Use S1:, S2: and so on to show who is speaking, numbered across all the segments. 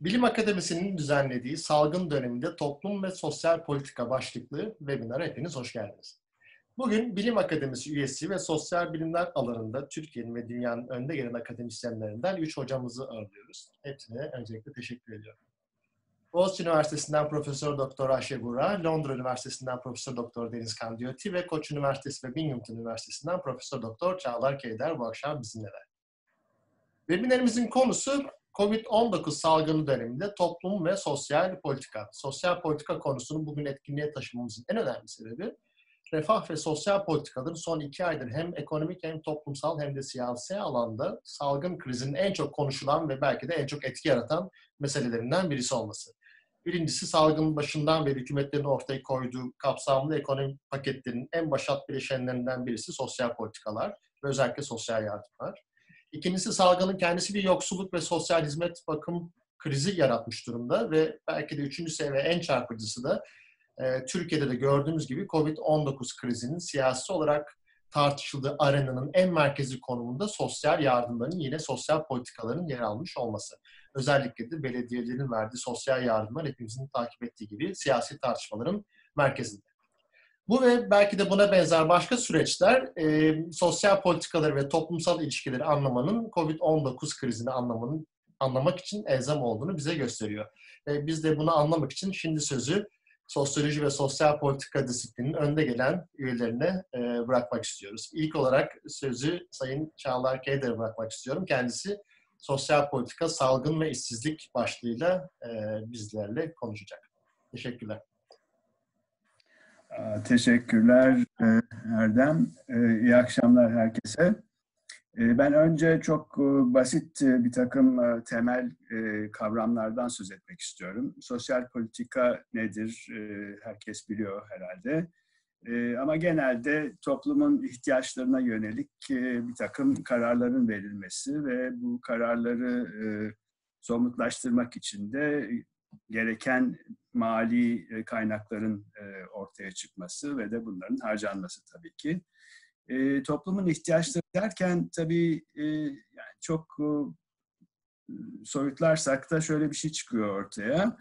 S1: Bilim Akademisi'nin düzenlediği salgın döneminde toplum ve sosyal politika başlıklı webinara hepiniz hoş geldiniz. Bugün Bilim Akademisi üyesi ve sosyal bilimler alanında Türkiye'nin ve dünyanın önde gelen akademisyenlerinden 3 hocamızı ağırlıyoruz. Hepsine öncelikle teşekkür ediyorum. Boğaziçi Üniversitesi'nden Profesör Doktor Ayşe Bura, Londra Üniversitesi'nden Profesör Doktor Deniz Kandiyoti ve Koç Üniversitesi ve Binghamton Üniversitesi'nden Profesör Doktor Çağlar Keyder bu akşam bizimleler. Webinarimizin konusu COVID-19 salgını döneminde toplum ve sosyal politika. Sosyal politika konusunu bugün etkinliğe taşımamızın en önemli sebebi refah ve sosyal politikaların son iki aydır hem ekonomik hem toplumsal hem de siyasi alanda salgın krizinin en çok konuşulan ve belki de en çok etki yaratan meselelerinden birisi olması. Birincisi salgının başından beri hükümetlerin ortaya koyduğu kapsamlı ekonomi paketlerinin en başat bileşenlerinden birisi sosyal politikalar ve özellikle sosyal yardımlar. İkincisi salgının kendisi bir yoksulluk ve sosyal hizmet bakım krizi yaratmış durumda ve belki de üçüncüsü ve en çarpıcısı da e, Türkiye'de de gördüğümüz gibi COVID-19 krizinin siyasi olarak tartışıldığı arenanın en merkezi konumunda sosyal yardımların yine sosyal politikaların yer almış olması. Özellikle de belediyelerin verdiği sosyal yardımlar hepimizin takip ettiği gibi siyasi tartışmaların merkezinde. Bu ve belki de buna benzer başka süreçler e, sosyal politikaları ve toplumsal ilişkileri anlamanın COVID-19 krizini anlamanın anlamak için elzem olduğunu bize gösteriyor. E, biz de bunu anlamak için şimdi sözü sosyoloji ve sosyal politika disiplinin önde gelen üyelerine e, bırakmak istiyoruz. İlk olarak sözü Sayın Çağlar Keyder'e bırakmak istiyorum. Kendisi sosyal politika, salgın ve işsizlik başlığıyla e, bizlerle konuşacak. Teşekkürler.
S2: Teşekkürler e, Erdem. E, iyi akşamlar herkese. E, ben önce çok basit bir takım temel kavramlardan söz etmek istiyorum. Sosyal politika nedir? Herkes biliyor herhalde. Ama genelde toplumun ihtiyaçlarına yönelik bir takım kararların verilmesi ve bu kararları somutlaştırmak için de gereken mali e, kaynakların e, ortaya çıkması ve de bunların harcanması tabii ki. E, toplumun ihtiyaçları derken tabii yani çok soyutlarsak da şöyle bir şey çıkıyor ortaya.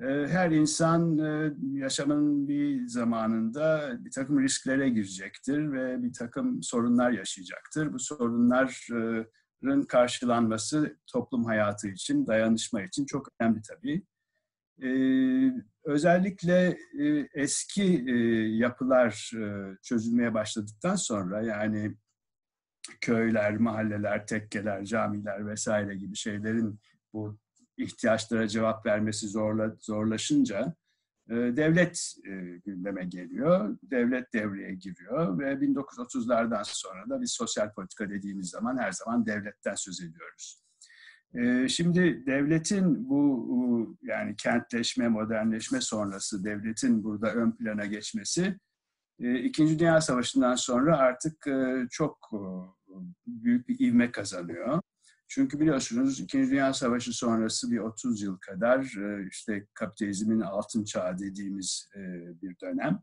S2: Her insan yaşamın bir zamanında bir takım risklere girecektir ve bir takım sorunlar yaşayacaktır. Bu sorunların karşılanması toplum hayatı için, dayanışma için çok önemli tabii. Ee, özellikle e, eski e, yapılar e, çözülmeye başladıktan sonra yani köyler, mahalleler, tekkeler, camiler vesaire gibi şeylerin bu ihtiyaçlara cevap vermesi zorla, zorlaşınca devlet gündeme geliyor, devlet devreye giriyor ve 1930'lardan sonra da biz sosyal politika dediğimiz zaman her zaman devletten söz ediyoruz. Ee, şimdi devletin bu yani kentleşme, modernleşme sonrası devletin burada ön plana geçmesi e, İkinci Dünya Savaşı'ndan sonra artık e, çok e, büyük bir ivme kazanıyor. Çünkü biliyorsunuz İkinci Dünya Savaşı sonrası bir 30 yıl kadar işte kapitalizmin altın çağı dediğimiz bir dönem.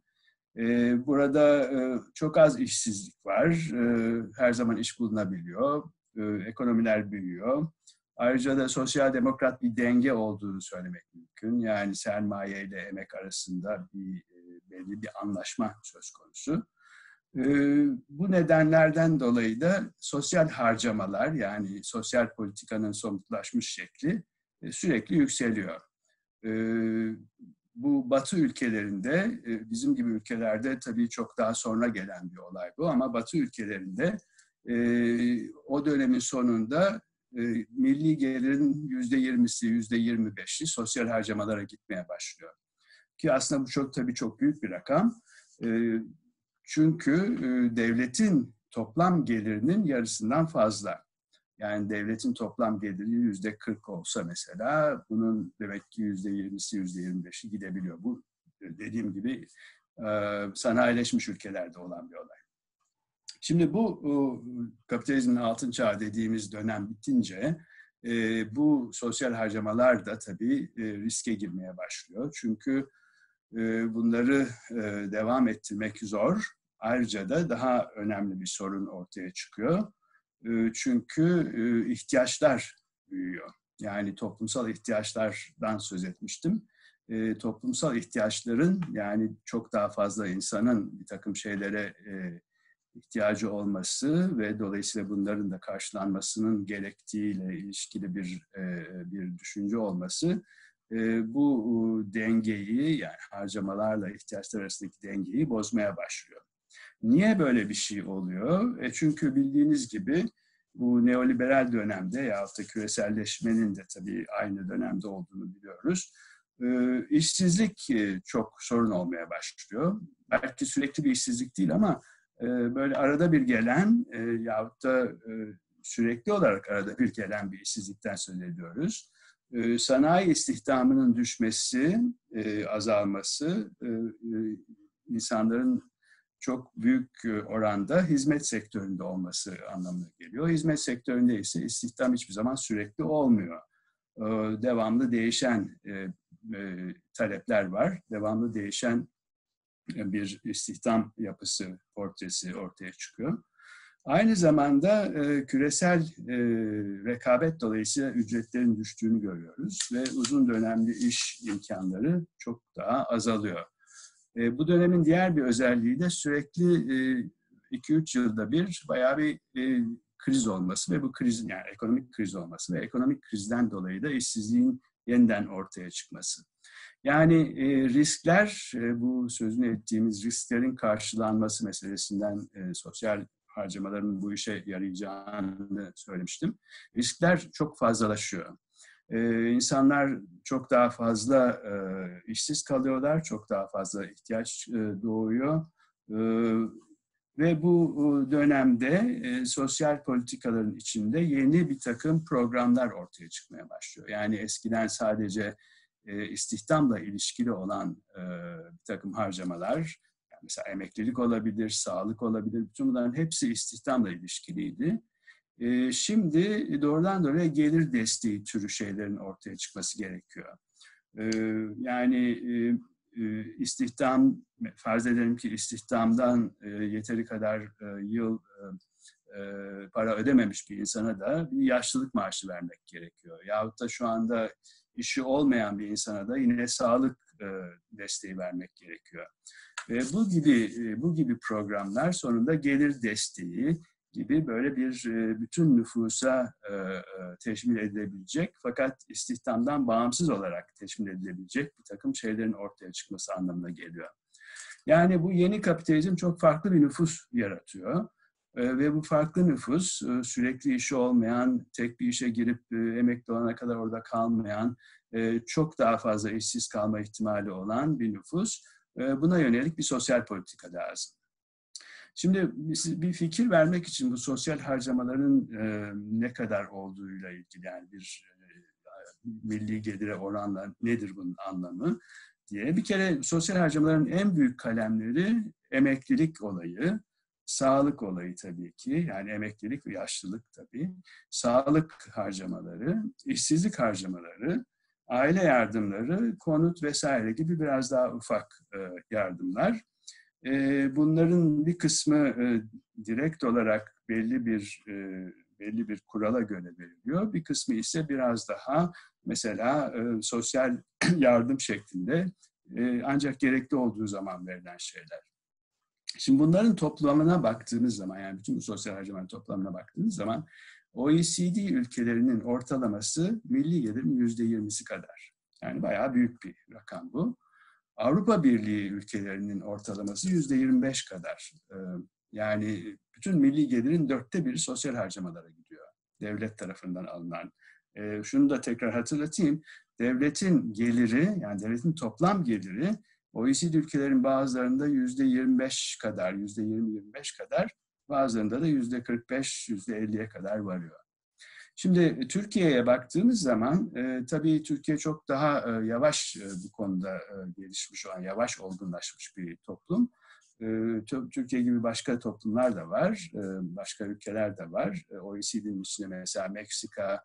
S2: Burada çok az işsizlik var. Her zaman iş bulunabiliyor. Ekonomiler büyüyor. Ayrıca da sosyal demokrat bir denge olduğunu söylemek mümkün. Yani sermaye ile emek arasında bir e, belli bir anlaşma söz konusu. E, bu nedenlerden dolayı da sosyal harcamalar yani sosyal politikanın somutlaşmış şekli e, sürekli yükseliyor. Bu Batı ülkelerinde, bizim gibi ülkelerde tabii çok daha sonra gelen bir olay bu ama Batı ülkelerinde o dönemin sonunda milli gelirin yüzde yirmisi, yüzde yirmi beşi sosyal harcamalara gitmeye başlıyor. Ki aslında bu çok tabii çok büyük bir rakam. E, çünkü e, devletin toplam gelirinin yarısından fazla. Yani devletin toplam geliri yüzde 40 olsa mesela bunun demek ki yüzde 20'si yüzde 25'i gidebiliyor. Bu dediğim gibi sanayileşmiş ülkelerde olan bir olay. Şimdi bu kapitalizmin altın çağı dediğimiz dönem bitince e, bu sosyal harcamalar da tabii e, riske girmeye başlıyor. Çünkü e, bunları devam ettirmek zor. Ayrıca da daha önemli bir sorun ortaya çıkıyor. çünkü ihtiyaçlar büyüyor. Yani toplumsal ihtiyaçlardan söz etmiştim. E, toplumsal ihtiyaçların yani çok daha fazla insanın bir takım şeylere e, ihtiyacı olması ve dolayısıyla bunların da karşılanmasının gerektiğiyle ilişkili bir e, bir düşünce olması e, bu dengeyi yani harcamalarla ihtiyaçlar arasındaki dengeyi bozmaya başlıyor. Niye böyle bir şey oluyor? E çünkü bildiğiniz gibi bu neoliberal dönemde ya da küreselleşmenin de tabii aynı dönemde olduğunu biliyoruz. E, işsizlik e, çok sorun olmaya başlıyor. Belki sürekli bir işsizlik değil ama böyle arada bir gelen e, yahut da sürekli olarak arada bir gelen bir işsizlikten söz ediyoruz. Sanayi istihdamının düşmesi, azalması, insanların çok büyük oranda hizmet sektöründe olması anlamına geliyor. Hizmet sektöründe ise istihdam hiçbir zaman sürekli olmuyor. Devamlı değişen talepler var, devamlı değişen bir istihdam yapısı portresi ortaya çıkıyor. Aynı zamanda küresel rekabet dolayısıyla ücretlerin düştüğünü görüyoruz ve uzun dönemli iş imkanları çok daha azalıyor. E, bu dönemin diğer bir özelliği de sürekli 2-3 e, yılda bir bayağı bir e, kriz olması ve bu krizin yani ekonomik kriz olması ve ekonomik krizden dolayı da işsizliğin yeniden ortaya çıkması. Yani e, riskler, e, bu sözünü ettiğimiz risklerin karşılanması meselesinden e, sosyal harcamaların bu işe yarayacağını söylemiştim. Riskler çok fazlalaşıyor. Ee, insanlar çok daha fazla e, işsiz kalıyorlar, çok daha fazla ihtiyaç e, doğuyor. E, ve bu dönemde e, sosyal politikaların içinde yeni bir takım programlar ortaya çıkmaya başlıyor. Yani eskiden sadece e, istihdamla ilişkili olan e, bir takım harcamalar, yani mesela emeklilik olabilir, sağlık olabilir, bütün bunların hepsi istihdamla ilişkiliydi. Ee, şimdi doğrudan doğruya gelir desteği türü şeylerin ortaya çıkması gerekiyor. Ee, yani e, e, istihdam, farz edelim ki istihdamdan e, yeteri kadar yıl para ödememiş bir insana da bir yaşlılık maaşı vermek gerekiyor. Yahut da şu anda işi olmayan bir insana da yine sağlık desteği vermek gerekiyor. Ve bu gibi bu gibi programlar sonunda gelir desteği, gibi böyle bir e, bütün nüfusa e, e, teşmil edilebilecek fakat istihdamdan bağımsız olarak teşmil edilebilecek bir takım şeylerin ortaya çıkması anlamına geliyor. Yani bu yeni kapitalizm çok farklı bir nüfus yaratıyor. Ve bu farklı nüfus sürekli işi olmayan, tek bir işe girip emekli olana kadar orada kalmayan, çok daha fazla işsiz kalma ihtimali olan bir nüfus. Buna yönelik bir sosyal politika lazım. Şimdi bir fikir vermek için bu sosyal harcamaların e, ne kadar olduğuyla ilgili yani bir e, milli gelire oranla nedir bunun anlamı diye bir kere sosyal harcamaların en büyük kalemleri emeklilik olayı, sağlık olayı tabii ki yani emeklilik ve yaşlılık tabii, sağlık harcamaları, işsizlik harcamaları, aile yardımları, konut vesaire gibi biraz daha ufak e, yardımlar. Bunların bir kısmı direkt olarak belli bir belli bir kurala göre veriliyor. Bir kısmı ise biraz daha mesela sosyal yardım şeklinde ancak gerekli olduğu zaman verilen şeyler. Şimdi bunların toplamına baktığımız zaman yani bütün bu sosyal harcamanın toplamına baktığımız zaman OECD ülkelerinin ortalaması milli gelirin yüzde yirmisi kadar. Yani bayağı büyük bir rakam bu. Avrupa Birliği ülkelerinin ortalaması yüzde 25 kadar. Ee, yani bütün milli gelirin dörtte biri sosyal harcamalara gidiyor. Devlet tarafından alınan. Ee, şunu da tekrar hatırlatayım. Devletin geliri, yani devletin toplam geliri OECD ülkelerin bazılarında yüzde 25 kadar, yüzde 20-25 kadar, bazılarında da yüzde 45, yüzde 50'ye kadar varıyor. Şimdi e, Türkiye'ye baktığımız zaman e, tabii Türkiye çok daha e, yavaş e, bu konuda e, gelişmiş olan, yavaş olgunlaşmış bir toplum. E, Türkiye gibi başka toplumlar da var, e, başka ülkeler de var. E, OECD'nin içinde mesela Meksika,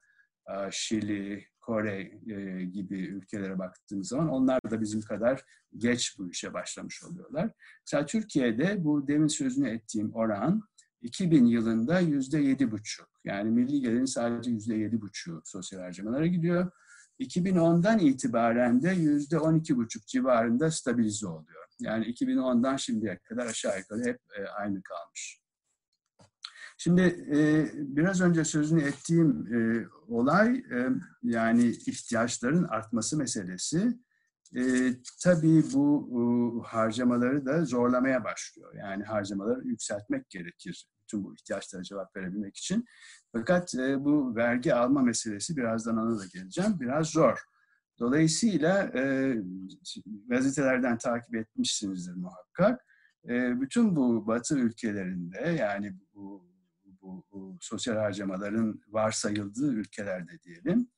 S2: Şili, Kore e, gibi ülkelere baktığımız zaman onlar da bizim kadar geç bu işe başlamış oluyorlar. Mesela Türkiye'de bu demin sözünü ettiğim oran 2000 yılında yüzde yedi buçuk. Yani milli gelirin sadece yüzde yedi buçuğu sosyal harcamalara gidiyor. 2010'dan itibaren de yüzde on iki buçuk civarında stabilize oluyor. Yani 2010'dan şimdiye kadar aşağı yukarı hep e, aynı kalmış. Şimdi e, biraz önce sözünü ettiğim e, olay e, yani ihtiyaçların artması meselesi. E, tabii bu e, harcamaları da zorlamaya başlıyor. Yani harcamaları yükseltmek gerekir bütün bu ihtiyaçlara cevap verebilmek için. Fakat e, bu vergi alma meselesi birazdan ona da geleceğim. Biraz zor. Dolayısıyla e, gazetelerden takip etmişsinizdir muhakkak. E, bütün bu Batı ülkelerinde yani bu, sosyal harcamaların varsayıldığı ülkelerde diyelim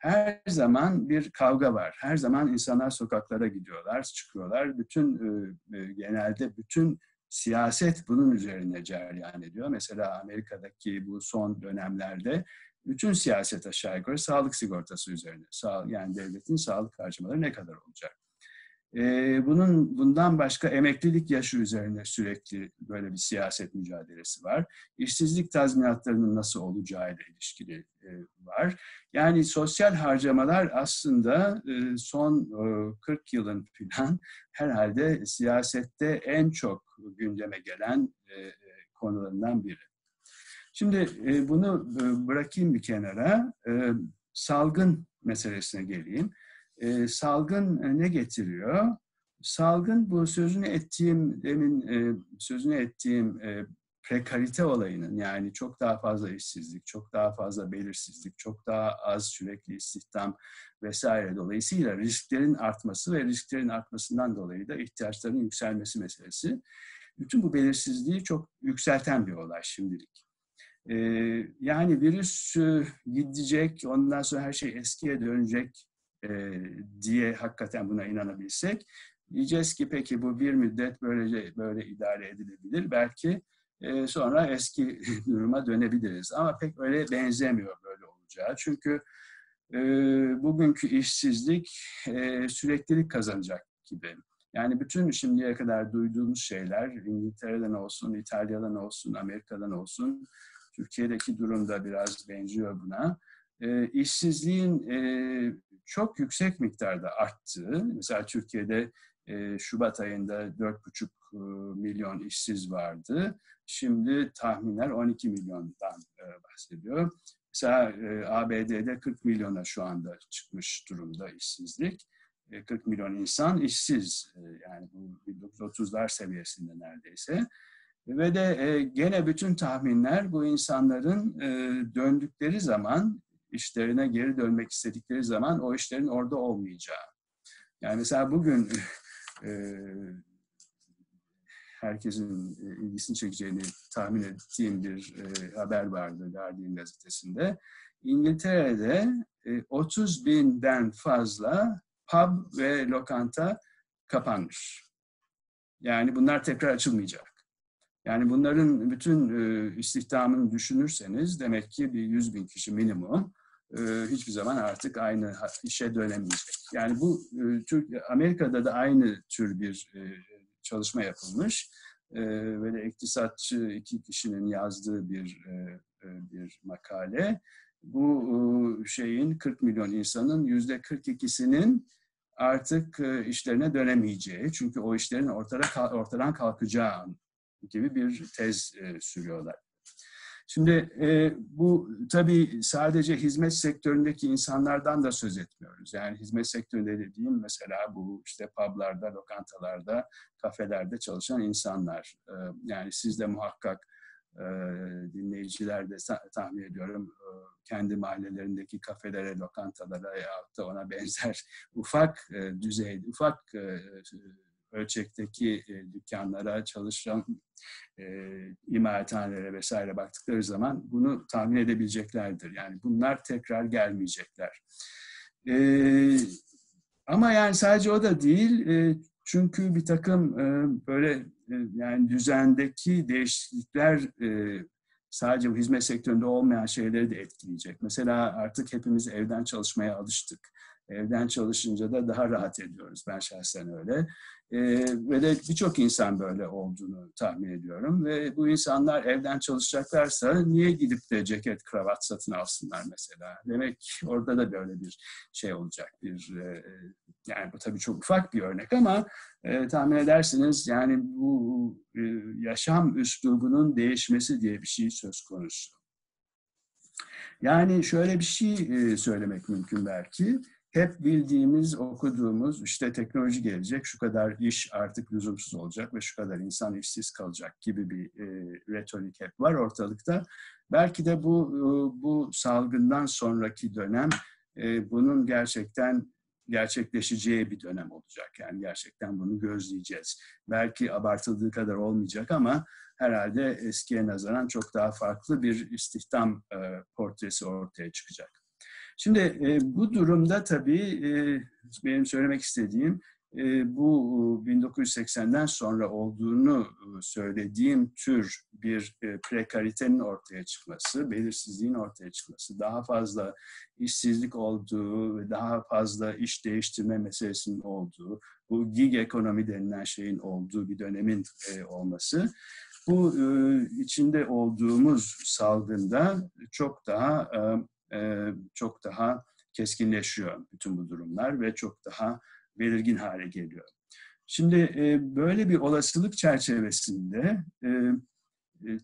S2: her zaman bir kavga var. Her zaman insanlar sokaklara gidiyorlar, çıkıyorlar. Bütün e, e genelde bütün siyaset bunun üzerine cereyan ediyor. Mesela Amerika'daki bu son dönemlerde bütün siyaset aşağı yukarı sağlık sigortası üzerine. Sağ, yani devletin sağlık harcamaları ne kadar olacak? Ee, bunun bundan başka emeklilik yaşı üzerine sürekli böyle bir siyaset mücadelesi var. İşsizlik tazminatlarının nasıl olacağı ile ilişkili e, var. Yani sosyal harcamalar aslında e, son e, 40 yılın falan herhalde siyasette en çok gündeme gelen e, e konularından biri. Şimdi e, bunu e, bırakayım bir kenara. E, salgın meselesine geleyim. E, salgın e, ne getiriyor? Salgın bu sözünü ettiğim, demin e, sözünü ettiğim e, prekarite olayının yani çok daha fazla işsizlik, çok daha fazla belirsizlik, çok daha az sürekli istihdam vesaire dolayısıyla risklerin artması ve risklerin artmasından dolayı da ihtiyaçların yükselmesi meselesi. Bütün bu belirsizliği çok yükselten bir olay şimdilik. Ee, yani virüs gidecek, ondan sonra her şey eskiye dönecek e, diye hakikaten buna inanabilsek, diyeceğiz ki peki bu bir müddet böylece böyle idare edilebilir. Belki e, sonra eski duruma dönebiliriz. Ama pek öyle benzemiyor böyle olacağı. Çünkü e, bugünkü işsizlik e, süreklilik kazanacak gibi. Yani bütün şimdiye kadar duyduğumuz şeyler İngiltere'den olsun, İtalya'dan olsun, Amerika'dan olsun, Türkiye'deki durum da biraz benziyor buna. E, işsizliğin e, çok yüksek miktarda arttığı, mesela Türkiye'de e, Şubat ayında 4,5 e, milyon işsiz vardı. Şimdi tahminler 12 milyondan e, bahsediyor. Mesela e, ABD'de 40 milyona şu anda çıkmış durumda işsizlik. 40 milyon insan işsiz. Yani bu 1930'lar seviyesinde neredeyse. Ve de gene bütün tahminler bu insanların döndükleri zaman, işlerine geri dönmek istedikleri zaman o işlerin orada olmayacağı. Yani mesela bugün herkesin e, ilgisini çekeceğini tahmin ettiğim bir e, haber vardı Guardian gazetesinde. İngiltere'de 30 e, binden fazla pub ve lokanta kapanmış. Yani bunlar tekrar açılmayacak. Yani bunların bütün istihdamını düşünürseniz demek ki bir 100 bin kişi minimum hiçbir zaman artık aynı işe dönemeyecek. Yani bu Amerika'da da aynı tür bir çalışma yapılmış. E, böyle iktisatçı iki kişinin yazdığı bir e, e bir makale. Bu e, şeyin 40 milyon insanın yüzde 42'sinin artık e, işlerine dönemeyeceği, çünkü o işlerin ortada, ortadan kalkacağı gibi bir tez sürüyorlar. Şimdi e, bu tabii sadece hizmet sektöründeki insanlardan da söz etmiyoruz. Yani hizmet sektöründe dediğim mesela bu işte publarda, lokantalarda, kafelerde çalışan insanlar. E, yani siz de muhakkak e, dinleyiciler de tahmin ediyorum e, kendi mahallelerindeki kafelere, lokantalara ya da ona benzer ufak e, düzeyde, ufak e, ölçekteki e, dükkanlara, çalışan e, imalathanelere vesaire baktıkları zaman bunu tahmin edebileceklerdir. Yani bunlar tekrar gelmeyecekler. E, ama yani sadece o da değil. E, çünkü bir takım e, böyle e, yani düzendeki değişiklikler e, sadece bu hizmet sektöründe olmayan şeyleri de etkileyecek. Mesela artık hepimiz evden çalışmaya alıştık. Evden çalışınca da daha rahat ediyoruz. Ben şahsen öyle. E, ve de birçok insan böyle olduğunu tahmin ediyorum. Ve bu insanlar evden çalışacaklarsa niye gidip de ceket, kravat satın alsınlar mesela? Demek orada da böyle bir şey olacak. Bir e, Yani bu tabii çok ufak bir örnek ama e, tahmin edersiniz yani bu e, yaşam üslubunun değişmesi diye bir şey söz konusu. Yani şöyle bir şey e, söylemek mümkün belki hep bildiğimiz, okuduğumuz işte teknoloji gelecek, şu kadar iş artık lüzumsuz olacak ve şu kadar insan işsiz kalacak gibi bir e, retorik hep var ortalıkta. Belki de bu e, bu salgından sonraki dönem e, bunun gerçekten gerçekleşeceği bir dönem olacak. Yani gerçekten bunu gözleyeceğiz. Belki abartıldığı kadar olmayacak ama herhalde eskiye nazaran çok daha farklı bir istihdam e, portresi ortaya çıkacak. Şimdi e, bu durumda tabii e, benim söylemek istediğim e, bu 1980'den sonra olduğunu e, söylediğim tür bir e, prekaritenin ortaya çıkması, belirsizliğin ortaya çıkması, daha fazla işsizlik olduğu daha fazla iş değiştirme meselesinin olduğu, bu gig ekonomi denilen şeyin olduğu bir dönemin e, olması, bu e, içinde olduğumuz salgında çok daha e, e, çok daha keskinleşiyor bütün bu durumlar ve çok daha belirgin hale geliyor. Şimdi e, böyle bir olasılık çerçevesinde e,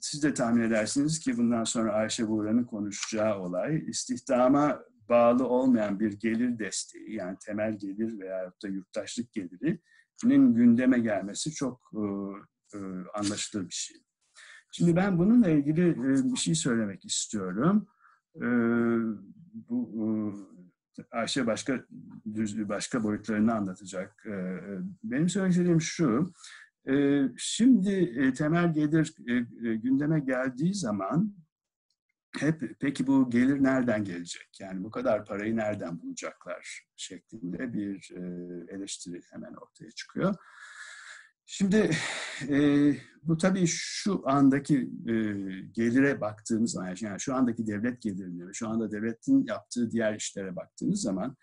S2: siz de tahmin edersiniz ki bundan sonra Ayşe Buğra'nın konuşacağı olay istihdama bağlı olmayan bir gelir desteği yani temel gelir veya da yurttaşlık gelirinin gündeme gelmesi çok anlaşılır bir şey. Şimdi ben bununla ilgili bir şey söylemek istiyorum. Bu Ayşe başka başka boyutlarını anlatacak. Benim söylemek istediğim şu, şimdi temel gelir gündeme geldiği zaman hep peki bu gelir nereden gelecek? Yani bu kadar parayı nereden bulacaklar şeklinde bir eleştiri hemen ortaya çıkıyor. Şimdi e, bu tabii şu andaki e, gelire baktığımız zaman, yani şu andaki devlet gelirine ve şu anda devletin yaptığı diğer işlere baktığımız zaman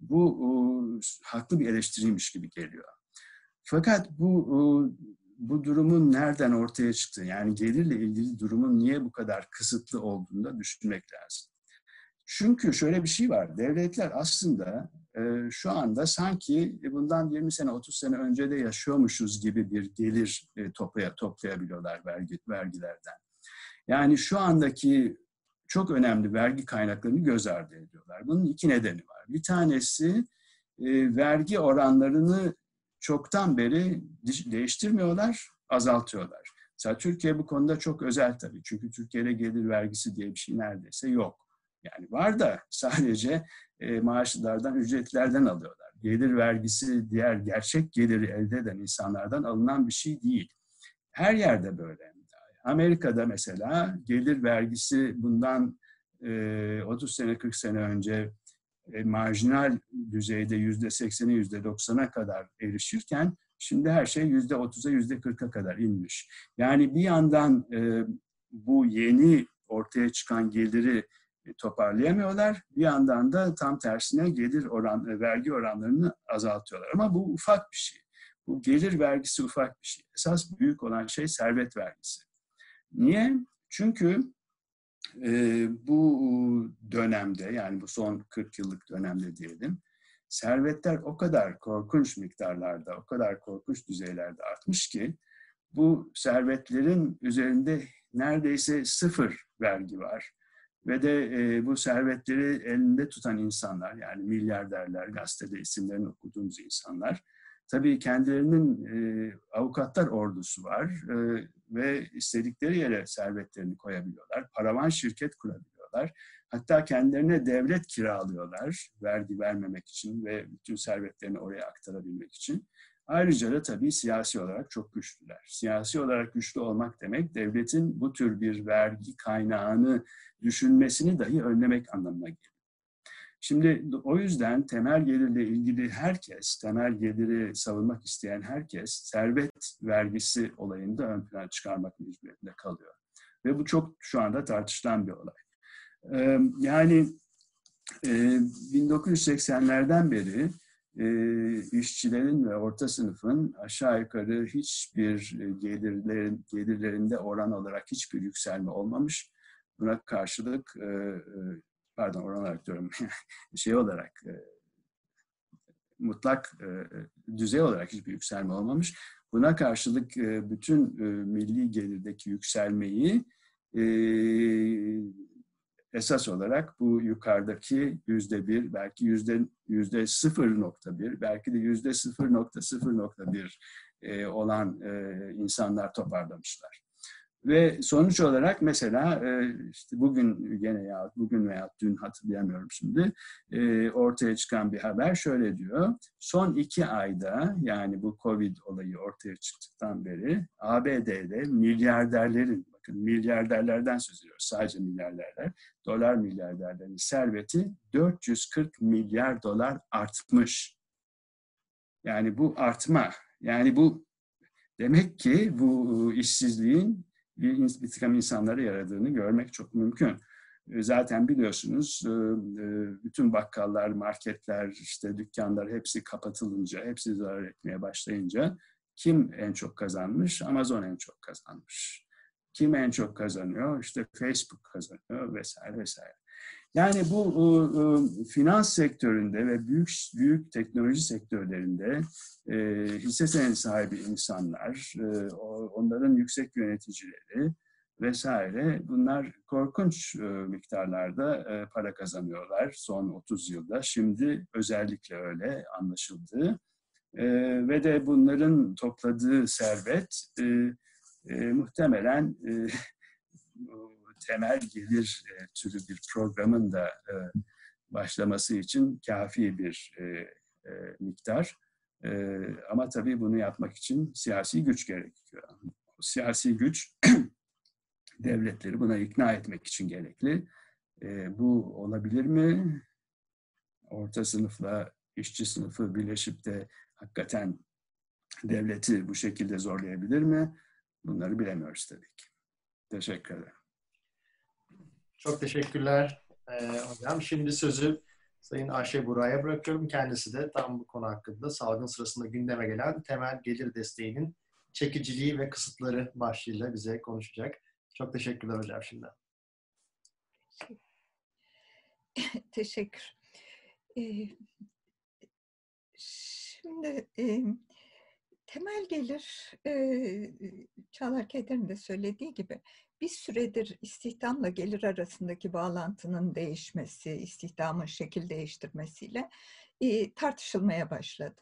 S2: bu e, haklı bir eleştiriymiş gibi geliyor. Fakat bu e, bu durumun nereden ortaya çıktığı, yani gelirle ilgili durumun niye bu kadar kısıtlı olduğunu da düşünmek lazım. Çünkü şöyle bir şey var, devletler aslında şu anda sanki bundan 20 sene, 30 sene önce de yaşıyormuşuz gibi bir gelir e, toplaya, toplayabiliyorlar vergi, vergilerden. Yani şu andaki çok önemli vergi kaynaklarını göz ardı ediyorlar. Bunun iki nedeni var. Bir tanesi e, vergi oranlarını çoktan beri değiştirmiyorlar, azaltıyorlar. Mesela Türkiye bu konuda çok özel tabii. Çünkü Türkiye'de gelir vergisi diye bir şey neredeyse yok. Yani var da sadece e, maaşlardan, ücretlerden alıyorlar. Gelir vergisi diğer gerçek geliri elde eden insanlardan alınan bir şey değil. Her yerde böyle. Amerika'da mesela gelir vergisi bundan e, 30 sene 40 sene önce e, marjinal düzeyde yüzde sekseni yüzde doksana kadar erişirken şimdi her şey yüzde otuza yüzde kırka kadar inmiş. Yani bir yandan e, bu yeni ortaya çıkan geliri toparlayamıyorlar. Bir yandan da tam tersine gelir oran, e, vergi oranlarını azaltıyorlar. Ama bu ufak bir şey. Bu gelir vergisi ufak bir şey. Esas büyük olan şey servet vergisi. Niye? Çünkü e, bu dönemde yani bu son 40 yıllık dönemde diyelim servetler o kadar korkunç miktarlarda, o kadar korkunç düzeylerde artmış ki bu servetlerin üzerinde neredeyse sıfır vergi var ve de e, bu servetleri elinde tutan insanlar yani milyarderler, gazetede isimlerini okuduğumuz insanlar tabii kendilerinin e, avukatlar ordusu var e, ve istedikleri yere servetlerini koyabiliyorlar. Paravan şirket kurabiliyorlar. Hatta kendilerine devlet kiralıyorlar vergi vermemek için ve bütün servetlerini oraya aktarabilmek için. Ayrıca da tabii siyasi olarak çok güçlüler. Siyasi olarak güçlü olmak demek devletin bu tür bir vergi kaynağını düşünmesini dahi önlemek anlamına geliyor. Şimdi o yüzden temel gelirle ilgili herkes, temel geliri savunmak isteyen herkes servet vergisi olayında ön plana çıkarmak mecburiyetinde kalıyor. Ve bu çok şu anda tartışılan bir olay. Yani 1980'lerden beri işçilerin ve orta sınıfın aşağı yukarı hiçbir gelirlerin, gelirlerinde oran olarak hiçbir yükselme olmamış. Buna karşılık, pardon oran olarak diyorum, şey olarak mutlak düzey olarak hiçbir yükselme olmamış. Buna karşılık bütün milli gelirdeki yükselmeyi esas olarak bu yukarıdaki yüzde bir, belki yüzde yüzde sıfır nokta bir, belki de yüzde sıfır nokta sıfır nokta bir olan insanlar toparlamışlar. Ve sonuç olarak mesela işte bugün gene ya bugün veya dün hatırlayamıyorum şimdi ortaya çıkan bir haber şöyle diyor. Son iki ayda yani bu Covid olayı ortaya çıktıktan beri ABD'de milyarderlerin bakın milyarderlerden söz ediyoruz sadece milyarderler dolar milyarderlerin serveti 440 milyar dolar artmış. Yani bu artma yani bu demek ki bu işsizliğin bir, takım insanlara yaradığını görmek çok mümkün. Zaten biliyorsunuz e, e, bütün bakkallar, marketler, işte dükkanlar hepsi kapatılınca, hepsi zarar etmeye başlayınca kim en çok kazanmış? Amazon en çok kazanmış. Kim en çok kazanıyor? İşte Facebook kazanıyor vesaire vesaire. Yani bu finans sektöründe ve büyük büyük teknoloji sektörlerinde e, hisse senedi sahibi insanlar, e, onların yüksek yöneticileri vesaire bunlar korkunç e, miktarlarda e, para kazanıyorlar son 30 yılda. Şimdi özellikle öyle anlaşıldı. E, ve de bunların topladığı servet e, e, muhtemelen e, temel gelir e, türü bir programın da e, başlaması için kafi bir e, e, miktar. E, ama tabii bunu yapmak için siyasi güç gerekiyor. Siyasi güç devletleri buna ikna etmek için gerekli. E, bu olabilir mi? Orta sınıfla işçi sınıfı birleşip de hakikaten devleti bu şekilde zorlayabilir mi? Bunları bilemiyoruz tabii ki. Teşekkür ederim.
S1: Çok teşekkürler e, hocam. Şimdi sözü Sayın Ayşe Buray'a bırakıyorum. Kendisi de tam bu konu hakkında salgın sırasında gündeme gelen temel gelir desteğinin çekiciliği ve kısıtları başlığıyla bize konuşacak. Çok teşekkürler hocam şimdi.
S3: Teşekkür. Ee, şimdi e, temel gelir, e, Çağlar Keder'in de söylediği gibi bir süredir istihdamla gelir arasındaki bağlantının değişmesi, istihdamın şekil değiştirmesiyle e, tartışılmaya başladı.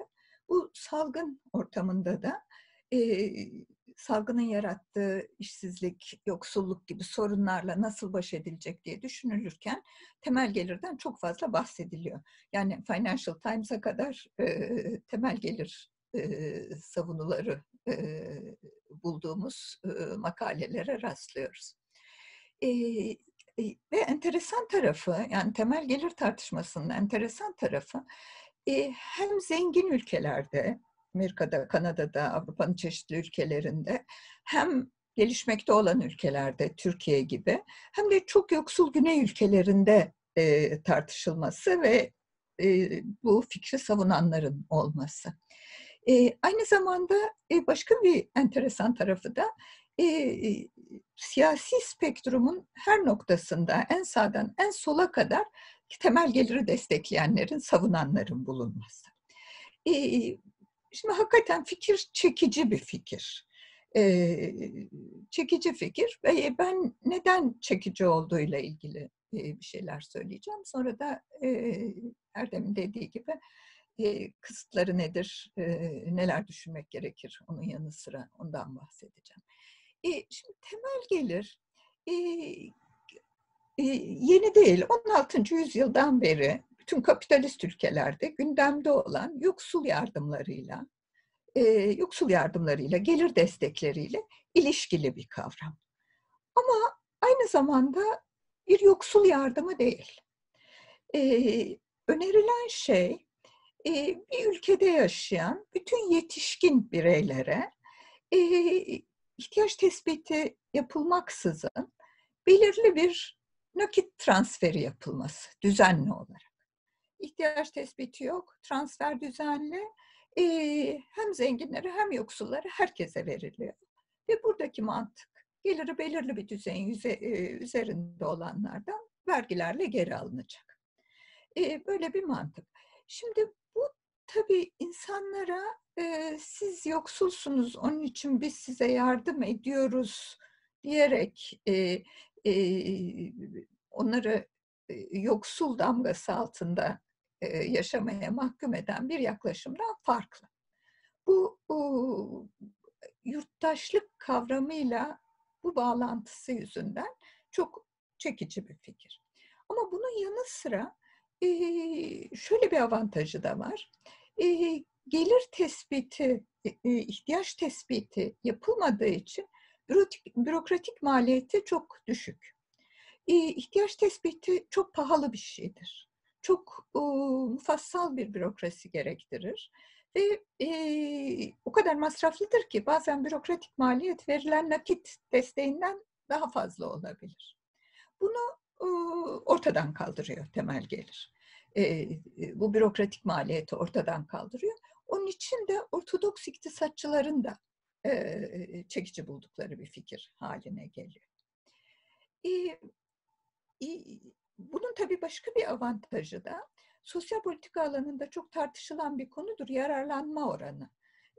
S3: Bu salgın ortamında da e, salgının yarattığı işsizlik, yoksulluk gibi sorunlarla nasıl baş edilecek diye düşünülürken temel gelirden çok fazla bahsediliyor. Yani Financial Times'a kadar e, temel gelir savunuları bulduğumuz makalelere rastlıyoruz. Ve enteresan tarafı, yani temel gelir tartışmasının enteresan tarafı, hem zengin ülkelerde, Amerika'da, Kanada'da, Avrupa'nın çeşitli ülkelerinde, hem gelişmekte olan ülkelerde, Türkiye gibi, hem de çok yoksul güney ülkelerinde tartışılması ve bu fikri savunanların olması. E, aynı zamanda e, başka bir enteresan tarafı da e, e, siyasi spektrumun her noktasında en sağdan en sola kadar temel geliri destekleyenlerin, savunanların bulunması. E, şimdi hakikaten fikir çekici bir fikir. E, çekici fikir ve ben neden çekici olduğuyla ilgili e, bir şeyler söyleyeceğim. Sonra da e, Erdem'in dediği gibi e, kısıtları nedir, e, neler düşünmek gerekir onun yanı sıra ondan bahsedeceğim. E, şimdi temel gelir e, e, yeni değil 16. yüzyıldan beri bütün kapitalist ülkelerde gündemde olan yoksul yardımlarıyla, e, yoksul yardımlarıyla, gelir destekleriyle ilişkili bir kavram. Ama aynı zamanda bir yoksul yardımı değil. E, önerilen şey bir ülkede yaşayan bütün yetişkin bireylere ihtiyaç tespiti yapılmaksızın belirli bir nakit transferi yapılması düzenli olarak. İhtiyaç tespiti yok, transfer düzenli. Hem zenginlere hem yoksullara herkese veriliyor. Ve buradaki mantık geliri belirli bir düzeyin üzerinde olanlardan vergilerle geri alınacak. Böyle bir mantık. Şimdi tabii insanlara e, siz yoksulsunuz onun için biz size yardım ediyoruz diyerek e, e, onları e, yoksul damgası altında e, yaşamaya mahkum eden bir yaklaşımdan farklı. Bu, bu yurttaşlık kavramıyla bu bağlantısı yüzünden çok çekici bir fikir. Ama bunun yanı sıra e, şöyle bir avantajı da var. E, gelir tespiti, e, ihtiyaç tespiti yapılmadığı için bürokratik maliyeti çok düşük. İhtiyaç tespiti çok pahalı bir şeydir. Çok mufassal bir bürokrasi gerektirir. Ve e, o kadar masraflıdır ki bazen bürokratik maliyet verilen nakit desteğinden daha fazla olabilir. Bunu e, ortadan kaldırıyor temel gelir. E, bu bürokratik maliyeti ortadan kaldırıyor. Onun için de Ortodoks iktisatçıların da e, çekici buldukları bir fikir haline geliyor. E, e, bunun tabii başka bir avantajı da sosyal politika alanında çok tartışılan bir konudur yararlanma oranı.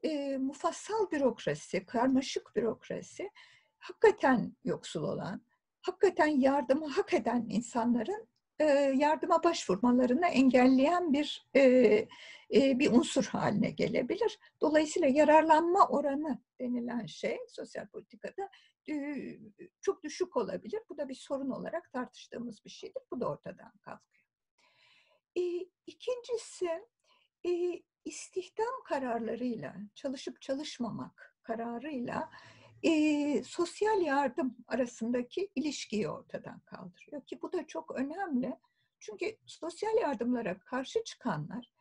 S3: E, mufassal bürokrasi, karmaşık bürokrasi hakikaten yoksul olan, hakikaten yardımı hak eden insanların e, yardıma başvurmalarını engelleyen bir e, e, bir unsur haline gelebilir. Dolayısıyla yararlanma oranı denilen şey sosyal politikada e, çok düşük olabilir. Bu da bir sorun olarak tartıştığımız bir şeydir. Bu da ortadan kalkıyor. E, ikincisi e, istihdam kararlarıyla çalışıp çalışmamak kararıyla e, sosyal yardım arasındaki ilişkiyi ortadan kaldırıyor ki bu da çok önemli. Çünkü sosyal yardımlara karşı çıkanlar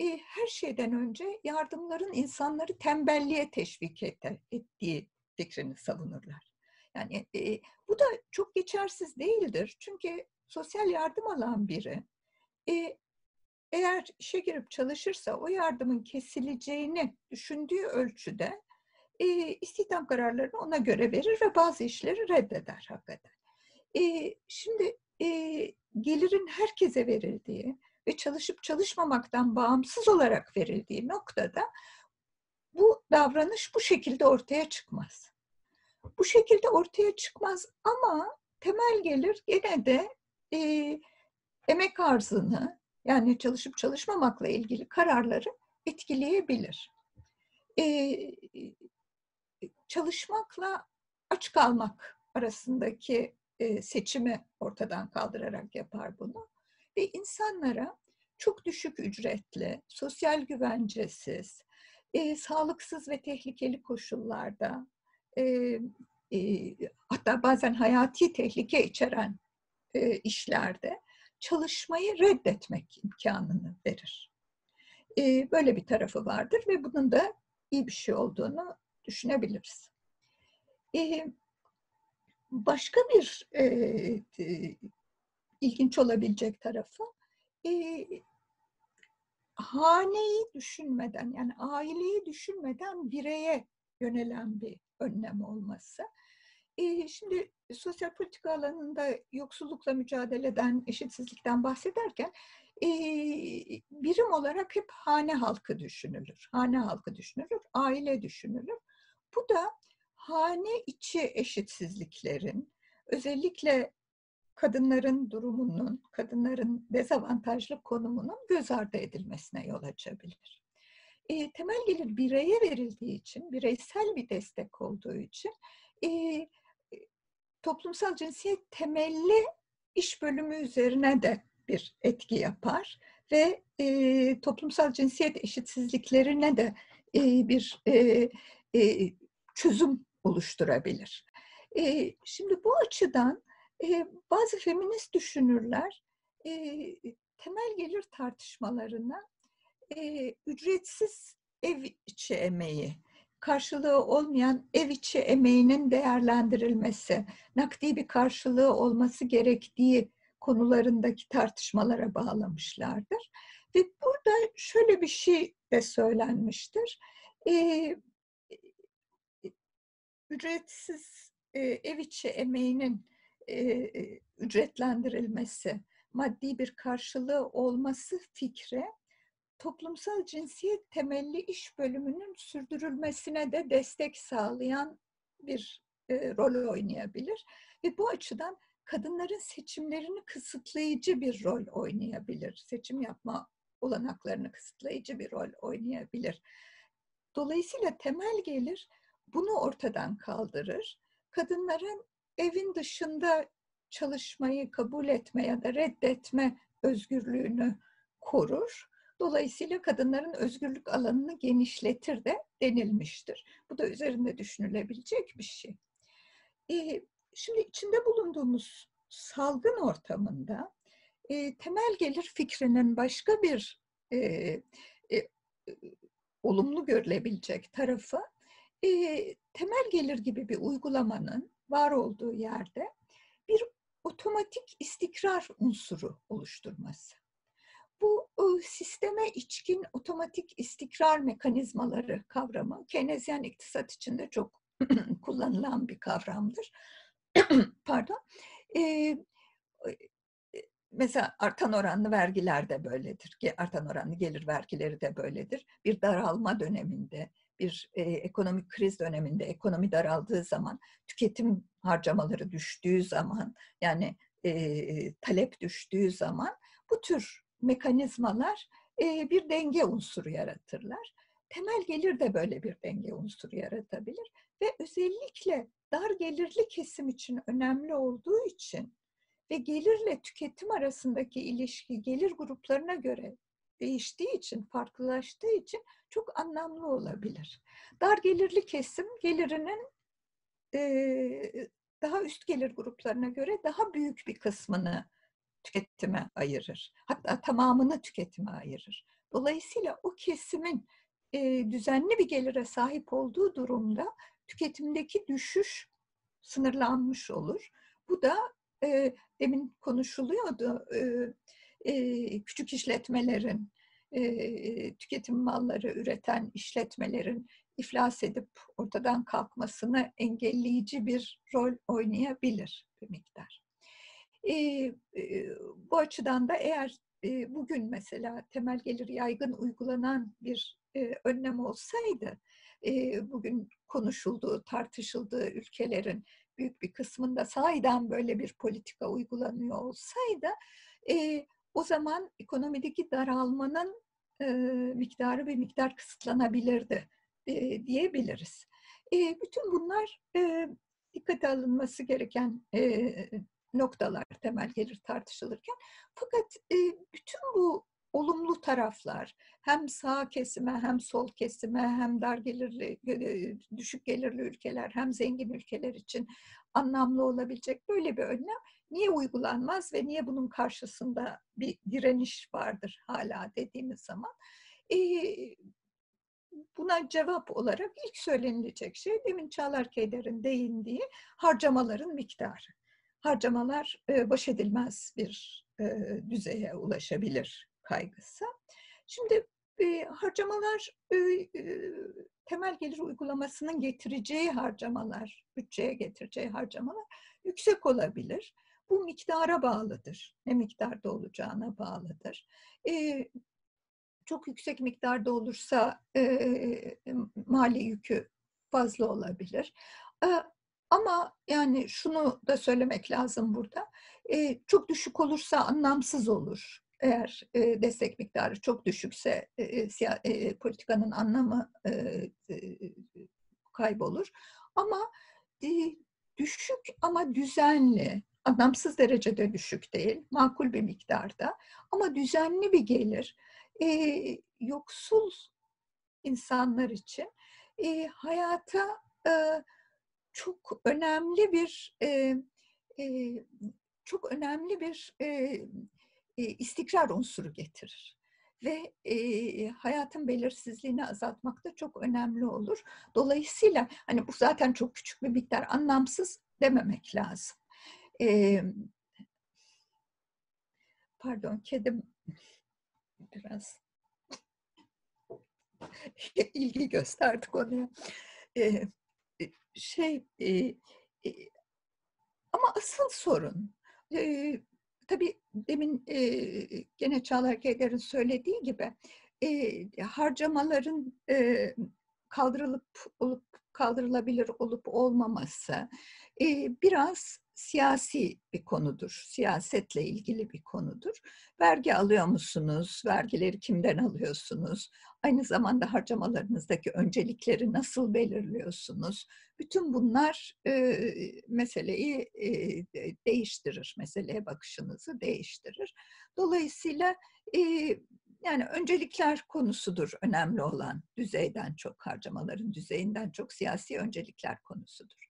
S3: e, her şeyden önce yardımların insanları tembelliğe teşvik et, ettiği fikrini savunurlar. Yani e, bu da çok geçersiz değildir. Çünkü sosyal yardım alan biri e, eğer işe girip çalışırsa o yardımın kesileceğini düşündüğü ölçüde e, istihdam kararlarını ona göre verir ve bazı işleri reddeder hakikaten. E, şimdi e, gelirin herkese verildiği ve çalışıp çalışmamaktan bağımsız olarak verildiği noktada bu davranış bu şekilde ortaya çıkmaz. Bu şekilde ortaya çıkmaz ama temel gelir gene de e, emek arzını yani çalışıp çalışmamakla ilgili kararları etkileyebilir. E, çalışmakla aç kalmak arasındaki e, seçimi ortadan kaldırarak yapar bunu. Ve insanlara çok düşük ücretli, sosyal güvencesiz, e, sağlıksız ve tehlikeli koşullarda, e, e, hatta bazen hayati tehlike içeren e, işlerde çalışmayı reddetmek imkanını verir. E, böyle bir tarafı vardır ve bunun da iyi bir şey olduğunu düşünebiliriz. E, başka bir e, e, ilginç olabilecek tarafı e, haneyi düşünmeden yani aileyi düşünmeden bireye yönelen bir önlem olması. E, şimdi sosyal politika alanında yoksullukla mücadeleden, eşitsizlikten bahsederken e, birim olarak hep hane halkı düşünülür. Hane halkı düşünülür, aile düşünülür. Bu da hane içi eşitsizliklerin, özellikle kadınların durumunun, kadınların dezavantajlı konumunun göz ardı edilmesine yol açabilir. E, temel gelir bireye verildiği için, bireysel bir destek olduğu için e, toplumsal cinsiyet temelli iş bölümü üzerine de bir etki yapar ve e, toplumsal cinsiyet eşitsizliklerine de e, bir e, e, çözüm oluşturabilir. E, şimdi bu açıdan e, bazı feminist düşünürler e, temel gelir tartışmalarına e, ücretsiz ev içi emeği karşılığı olmayan ev içi emeğinin değerlendirilmesi, nakdi bir karşılığı olması gerektiği konularındaki tartışmalara bağlamışlardır. Ve burada şöyle bir şey de söylenmiştir. Ee, ücretsiz e, ev içi emeğinin e, ücretlendirilmesi, maddi bir karşılığı olması fikri toplumsal cinsiyet temelli iş bölümünün sürdürülmesine de destek sağlayan bir e, rol oynayabilir. Ve bu açıdan kadınların seçimlerini kısıtlayıcı bir rol oynayabilir. Seçim yapma olanaklarını kısıtlayıcı bir rol oynayabilir. Dolayısıyla temel gelir bunu ortadan kaldırır. Kadınların evin dışında çalışmayı kabul etme ya da reddetme özgürlüğünü korur. Dolayısıyla kadınların özgürlük alanını genişletir de denilmiştir. Bu da üzerinde düşünülebilecek bir şey. Ee, şimdi içinde bulunduğumuz salgın ortamında e, temel gelir fikrinin başka bir e, e, olumlu görülebilecek tarafı e, temel gelir gibi bir uygulamanın var olduğu yerde bir otomatik istikrar unsuru oluşturması. Bu sisteme içkin otomatik istikrar mekanizmaları kavramı Keynesyen iktisat içinde çok kullanılan bir kavramdır. Pardon. Ee, mesela artan oranlı vergiler de böyledir. Artan oranlı gelir vergileri de böyledir. Bir daralma döneminde, bir e, ekonomik kriz döneminde, ekonomi daraldığı zaman, tüketim harcamaları düştüğü zaman, yani e, talep düştüğü zaman bu tür mekanizmalar e, bir denge unsuru yaratırlar. Temel gelir de böyle bir denge unsuru yaratabilir ve özellikle dar gelirli kesim için önemli olduğu için ve gelirle tüketim arasındaki ilişki gelir gruplarına göre değiştiği için, farklılaştığı için çok anlamlı olabilir. Dar gelirli kesim gelirinin e, daha üst gelir gruplarına göre daha büyük bir kısmını tüketime ayırır. Hatta tamamını tüketime ayırır. Dolayısıyla o kesimin e, düzenli bir gelire sahip olduğu durumda tüketimdeki düşüş sınırlanmış olur. Bu da e, demin konuşuluyordu e, küçük işletmelerin tüketim malları üreten işletmelerin iflas edip ortadan kalkmasını engelleyici bir rol oynayabilir bir miktar. Bu açıdan da eğer bugün mesela temel gelir yaygın uygulanan bir önlem olsaydı, bugün konuşulduğu, tartışıldığı ülkelerin büyük bir kısmında sahiden böyle bir politika uygulanıyor olsaydı, o zaman ekonomideki daralmanın e, miktarı bir miktar kısıtlanabilirdi e, diyebiliriz. E, bütün bunlar e, dikkate alınması gereken e, noktalar temel gelir tartışılırken. Fakat e, bütün bu olumlu taraflar hem sağ kesime hem sol kesime hem dar gelirli düşük gelirli ülkeler hem zengin ülkeler için anlamlı olabilecek böyle bir önlem niye uygulanmaz ve niye bunun karşısında bir direniş vardır hala dediğimiz zaman buna cevap olarak ilk söylenilecek şey demin Çağlar Keyder'in değindiği harcamaların miktarı. Harcamalar baş edilmez bir düzeye ulaşabilir kaygısı. Şimdi e, harcamalar e, e, temel gelir uygulamasının getireceği harcamalar, bütçeye getireceği harcamalar yüksek olabilir. Bu miktara bağlıdır. Ne miktarda olacağına bağlıdır. E, çok yüksek miktarda olursa e, mali yükü fazla olabilir. E, ama yani şunu da söylemek lazım burada. Çok düşük olursa anlamsız olur eğer e, destek miktarı çok düşükse e, e, e, politikanın anlamı e, e, kaybolur. Ama e, düşük ama düzenli, anlamsız derecede düşük değil, makul bir miktarda ama düzenli bir gelir e, yoksul insanlar için e, hayata e, çok önemli bir e, e, çok önemli bir e, istikrar unsuru getirir. ve e, hayatın belirsizliğini azaltmak da çok önemli olur. Dolayısıyla hani bu zaten çok küçük bir miktar anlamsız dememek lazım. E, pardon kedim biraz ilgi gösterdi konuya. E, şey e, e, ama asıl sorun e, tabii demin e, gene Çağlar Keyder'in söylediği gibi e, harcamaların e, kaldırılıp olup kaldırılabilir olup olmaması e, biraz siyasi bir konudur. Siyasetle ilgili bir konudur. Vergi alıyor musunuz? Vergileri kimden alıyorsunuz? Aynı zamanda harcamalarınızdaki öncelikleri nasıl belirliyorsunuz? Bütün bunlar e, meseleyi e, değiştirir, meseleye bakışınızı değiştirir. Dolayısıyla e, yani öncelikler konusudur önemli olan düzeyden çok harcamaların düzeyinden çok siyasi öncelikler konusudur.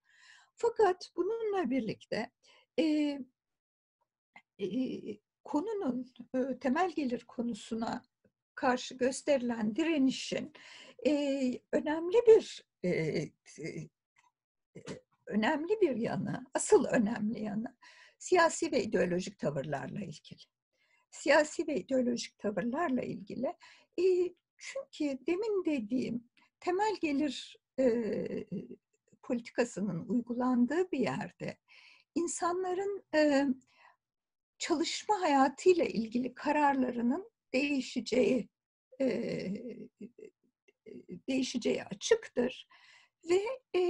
S3: Fakat bununla birlikte e, e, konunun e, temel gelir konusuna karşı gösterilen direnişin e, önemli bir e, e, önemli bir yanı, asıl önemli yanı siyasi ve ideolojik tavırlarla ilgili. Siyasi ve ideolojik tavırlarla ilgili. E, çünkü demin dediğim temel gelir e, politikasının uygulandığı bir yerde insanların e, çalışma hayatıyla ilgili kararlarının değişeceği e, değişeceği açıktır ve e,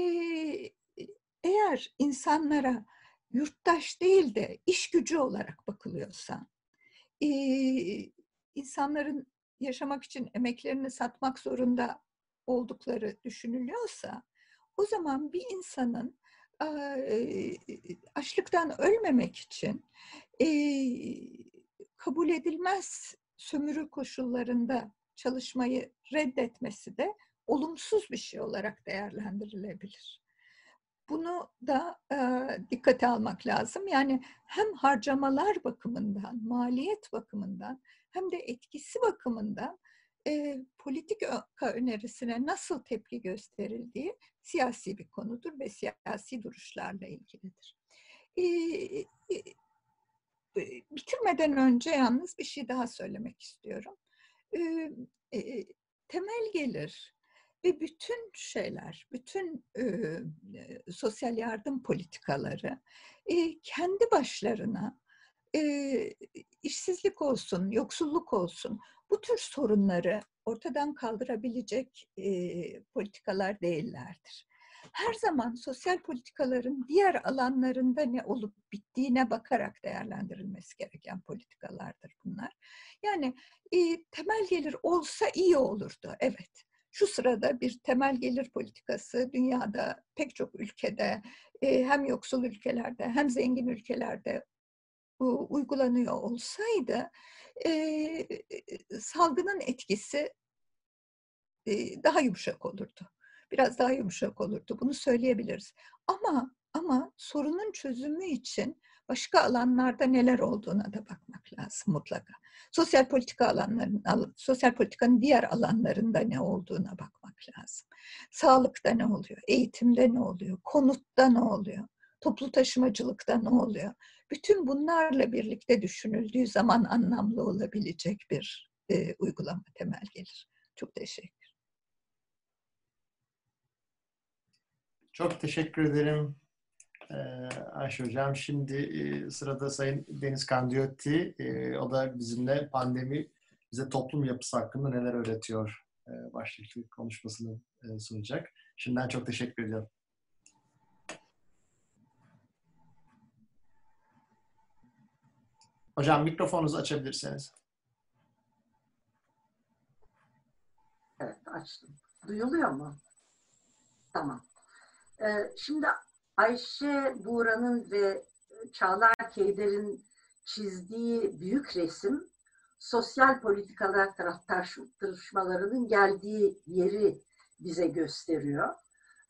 S3: eğer insanlara yurttaş değil de iş gücü olarak bakılıyorsa, e, insanların yaşamak için emeklerini satmak zorunda oldukları düşünülüyorsa, o zaman bir insanın açlıktan ölmemek için kabul edilmez sömürü koşullarında çalışmayı reddetmesi de olumsuz bir şey olarak değerlendirilebilir. Bunu da e, dikkate almak lazım. Yani hem harcamalar bakımından, maliyet bakımından hem de etkisi bakımından e, politika önerisine nasıl tepki gösterildiği siyasi bir konudur ve siyasi duruşlarla ilgilidir. E, e, bitirmeden önce yalnız bir şey daha söylemek istiyorum. E, e, temel gelir ve bütün şeyler, bütün e, sosyal yardım politikaları e, kendi başlarına e, işsizlik olsun, yoksulluk olsun bu tür sorunları ortadan kaldırabilecek e, politikalar değillerdir. Her zaman sosyal politikaların diğer alanlarında ne olup bittiğine bakarak değerlendirilmesi gereken politikalardır bunlar. Yani e, temel gelir olsa iyi olurdu, evet. Şu sırada bir temel gelir politikası dünyada pek çok ülkede e, hem yoksul ülkelerde hem zengin ülkelerde uygulanıyor olsaydı e, salgının etkisi e, daha yumuşak olurdu. Biraz daha yumuşak olurdu. Bunu söyleyebiliriz. Ama ama sorunun çözümü için başka alanlarda neler olduğuna da bakmak lazım mutlaka. Sosyal politika alanların, sosyal politikanın diğer alanlarında ne olduğuna bakmak lazım. Sağlıkta ne oluyor? Eğitimde ne oluyor? Konutta ne oluyor? Toplu taşımacılıkta ne oluyor? Bütün bunlarla birlikte düşünüldüğü zaman anlamlı olabilecek bir e, uygulama temel gelir. Çok teşekkür.
S1: Çok teşekkür ederim ee, Ayşe Hocam. Şimdi e, sırada Sayın Deniz Kandiotti. E, o da bizimle pandemi bize toplum yapısı hakkında neler öğretiyor e, başlıklı konuşmasını sunacak. Şimdiden çok teşekkür ediyorum. Hocam mikrofonunuzu açabilirseniz.
S4: Evet açtım. Duyuluyor mu? Tamam. Ee, şimdi Ayşe Buğra'nın ve Çağlar Keyder'in çizdiği büyük resim sosyal politikalar tartışmalarının geldiği yeri bize gösteriyor.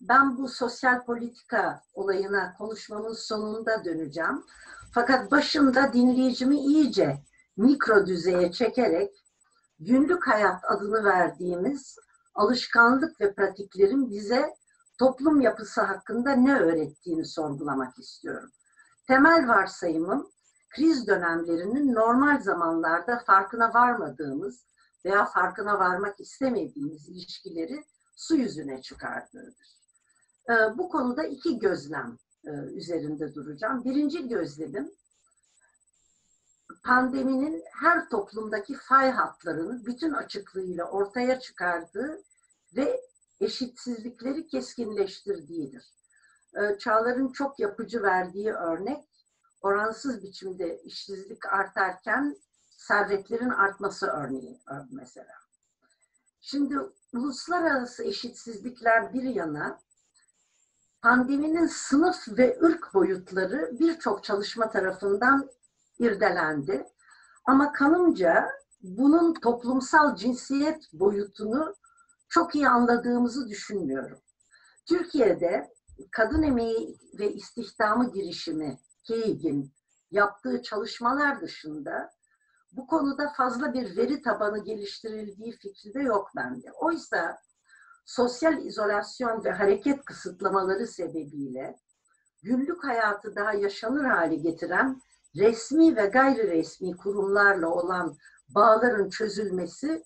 S4: Ben bu sosyal politika olayına konuşmamın sonunda döneceğim. Fakat başında dinleyicimi iyice mikro düzeye çekerek günlük hayat adını verdiğimiz alışkanlık ve pratiklerin bize toplum yapısı hakkında ne öğrettiğini sorgulamak istiyorum. Temel varsayımım kriz dönemlerinin normal zamanlarda farkına varmadığımız veya farkına varmak istemediğimiz ilişkileri su yüzüne çıkardığıdır. Ee, bu konuda iki gözlem e, üzerinde duracağım. Birinci gözlemim pandeminin her toplumdaki fay hatlarını bütün açıklığıyla ortaya çıkardığı ve eşitsizlikleri keskinleştirdiğidir. Ee, Çağlar'ın çok yapıcı verdiği örnek oransız biçimde işsizlik artarken servetlerin artması örneği mesela. Şimdi uluslararası eşitsizlikler bir yana pandeminin sınıf ve ırk boyutları birçok çalışma tarafından irdelendi. Ama kanımca bunun toplumsal cinsiyet boyutunu çok iyi anladığımızı düşünmüyorum. Türkiye'de kadın emeği ve istihdamı girişimi KEİG'in yaptığı çalışmalar dışında bu konuda fazla bir veri tabanı geliştirildiği fikri de yok bende. Oysa sosyal izolasyon ve hareket kısıtlamaları sebebiyle günlük hayatı daha yaşanır hale getiren resmi ve gayri resmi kurumlarla olan bağların çözülmesi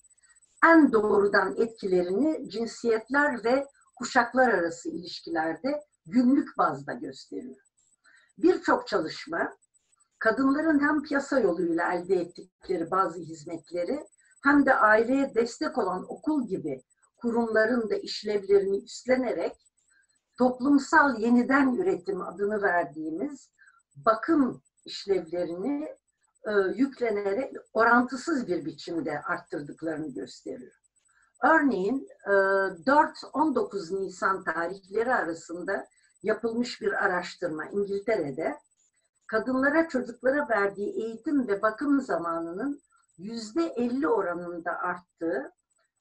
S4: en doğrudan etkilerini cinsiyetler ve kuşaklar arası ilişkilerde günlük bazda gösteriyor. Birçok çalışma kadınların hem piyasa yoluyla elde ettikleri bazı hizmetleri hem de aileye destek olan okul gibi kurumların da işlevlerini üstlenerek toplumsal yeniden üretim adını verdiğimiz bakım işlevlerini e, yüklenerek orantısız bir biçimde arttırdıklarını gösteriyor. Örneğin e, 4-19 Nisan tarihleri arasında yapılmış bir araştırma İngiltere'de kadınlara çocuklara verdiği eğitim ve bakım zamanının yüzde 50 oranında arttığı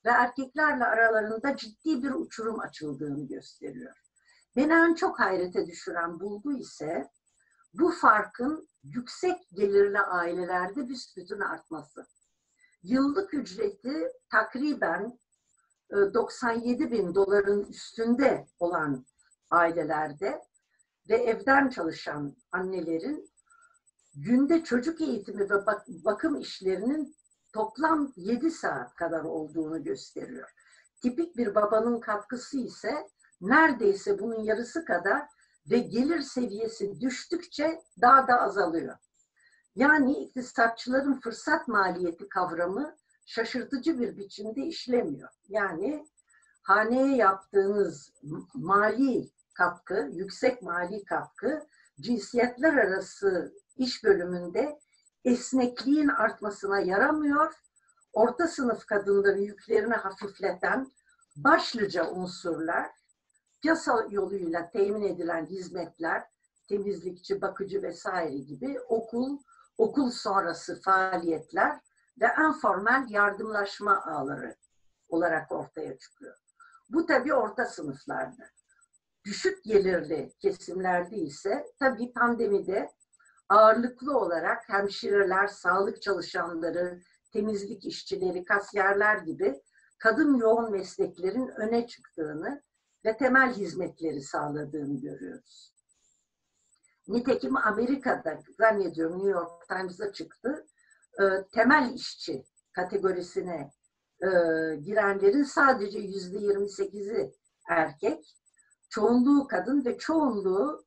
S4: ve erkeklerle aralarında ciddi bir uçurum açıldığını gösteriyor. Beni en çok hayrete düşüren bulgu ise bu farkın yüksek gelirli ailelerde büsbütün artması. Yıllık ücreti takriben 97 e, bin doların üstünde olan ailelerde ve evden çalışan annelerin günde çocuk eğitimi ve bakım işlerinin toplam 7 saat kadar olduğunu gösteriyor. Tipik bir babanın katkısı ise neredeyse bunun yarısı kadar ve gelir seviyesi düştükçe daha da azalıyor. Yani iktisatçıların fırsat maliyeti kavramı şaşırtıcı bir biçimde işlemiyor. Yani haneye yaptığınız mali katkı, yüksek mali katkı cinsiyetler arası iş bölümünde esnekliğin artmasına yaramıyor. Orta sınıf kadınların yüklerini hafifleten başlıca unsurlar piyasa yoluyla temin edilen hizmetler, temizlikçi, bakıcı vesaire gibi okul, okul sonrası faaliyetler ve informal yardımlaşma ağları olarak ortaya çıkıyor. Bu tabii orta sınıflarda. Düşük gelirli kesimlerde ise tabii pandemide ağırlıklı olarak hemşireler, sağlık çalışanları, temizlik işçileri, kasiyerler gibi kadın yoğun mesleklerin öne çıktığını ve temel hizmetleri sağladığını görüyoruz. Nitekim Amerika'da zannediyorum New York Times'da çıktı. E, temel işçi kategorisine e, girenlerin sadece yüzde 28'i erkek, çoğunluğu kadın ve çoğunluğu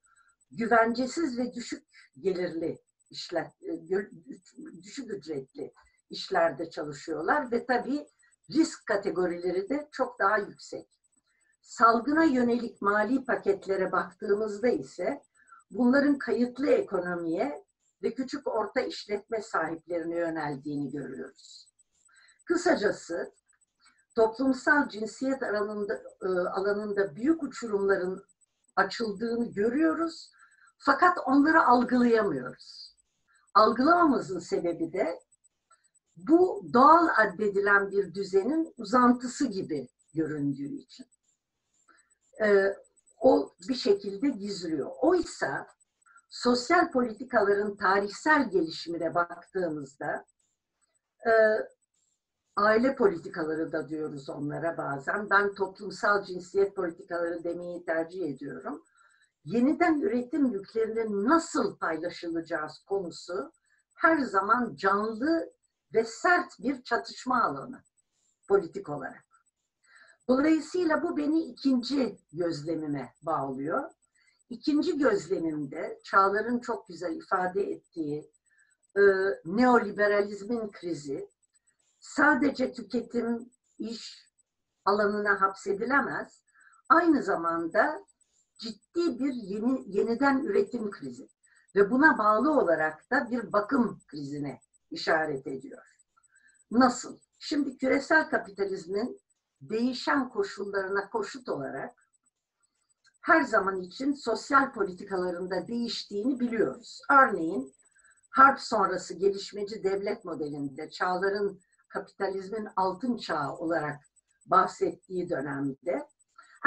S4: güvencesiz ve düşük gelirli işler, e, düşük ücretli işlerde çalışıyorlar ve tabii risk kategorileri de çok daha yüksek. Salgına yönelik mali paketlere baktığımızda ise bunların kayıtlı ekonomiye ve küçük orta işletme sahiplerine yöneldiğini görüyoruz. Kısacası toplumsal cinsiyet alanında, e, alanında büyük uçurumların açıldığını görüyoruz fakat onları algılayamıyoruz. Algılamamızın sebebi de bu doğal addedilen bir düzenin uzantısı gibi göründüğü için e, o bir şekilde gizliyor. Oysa sosyal politikaların tarihsel gelişimine baktığımızda e, aile politikaları da diyoruz onlara bazen. Ben toplumsal cinsiyet politikaları demeyi tercih ediyorum. Yeniden üretim yüklerinin nasıl paylaşılacağı konusu her zaman canlı ve sert bir çatışma alanı politik olarak. Dolayısıyla bu beni ikinci gözlemime bağlıyor. İkinci gözlemimde Çağlar'ın çok güzel ifade ettiği e, neoliberalizmin krizi sadece tüketim, iş alanına hapsedilemez. Aynı zamanda ciddi bir yeni, yeniden üretim krizi ve buna bağlı olarak da bir bakım krizine işaret ediyor. Nasıl? Şimdi küresel kapitalizmin değişen koşullarına koşut olarak her zaman için sosyal politikalarında değiştiğini biliyoruz. Örneğin harp sonrası gelişmeci devlet modelinde çağların kapitalizmin altın çağı olarak bahsettiği dönemde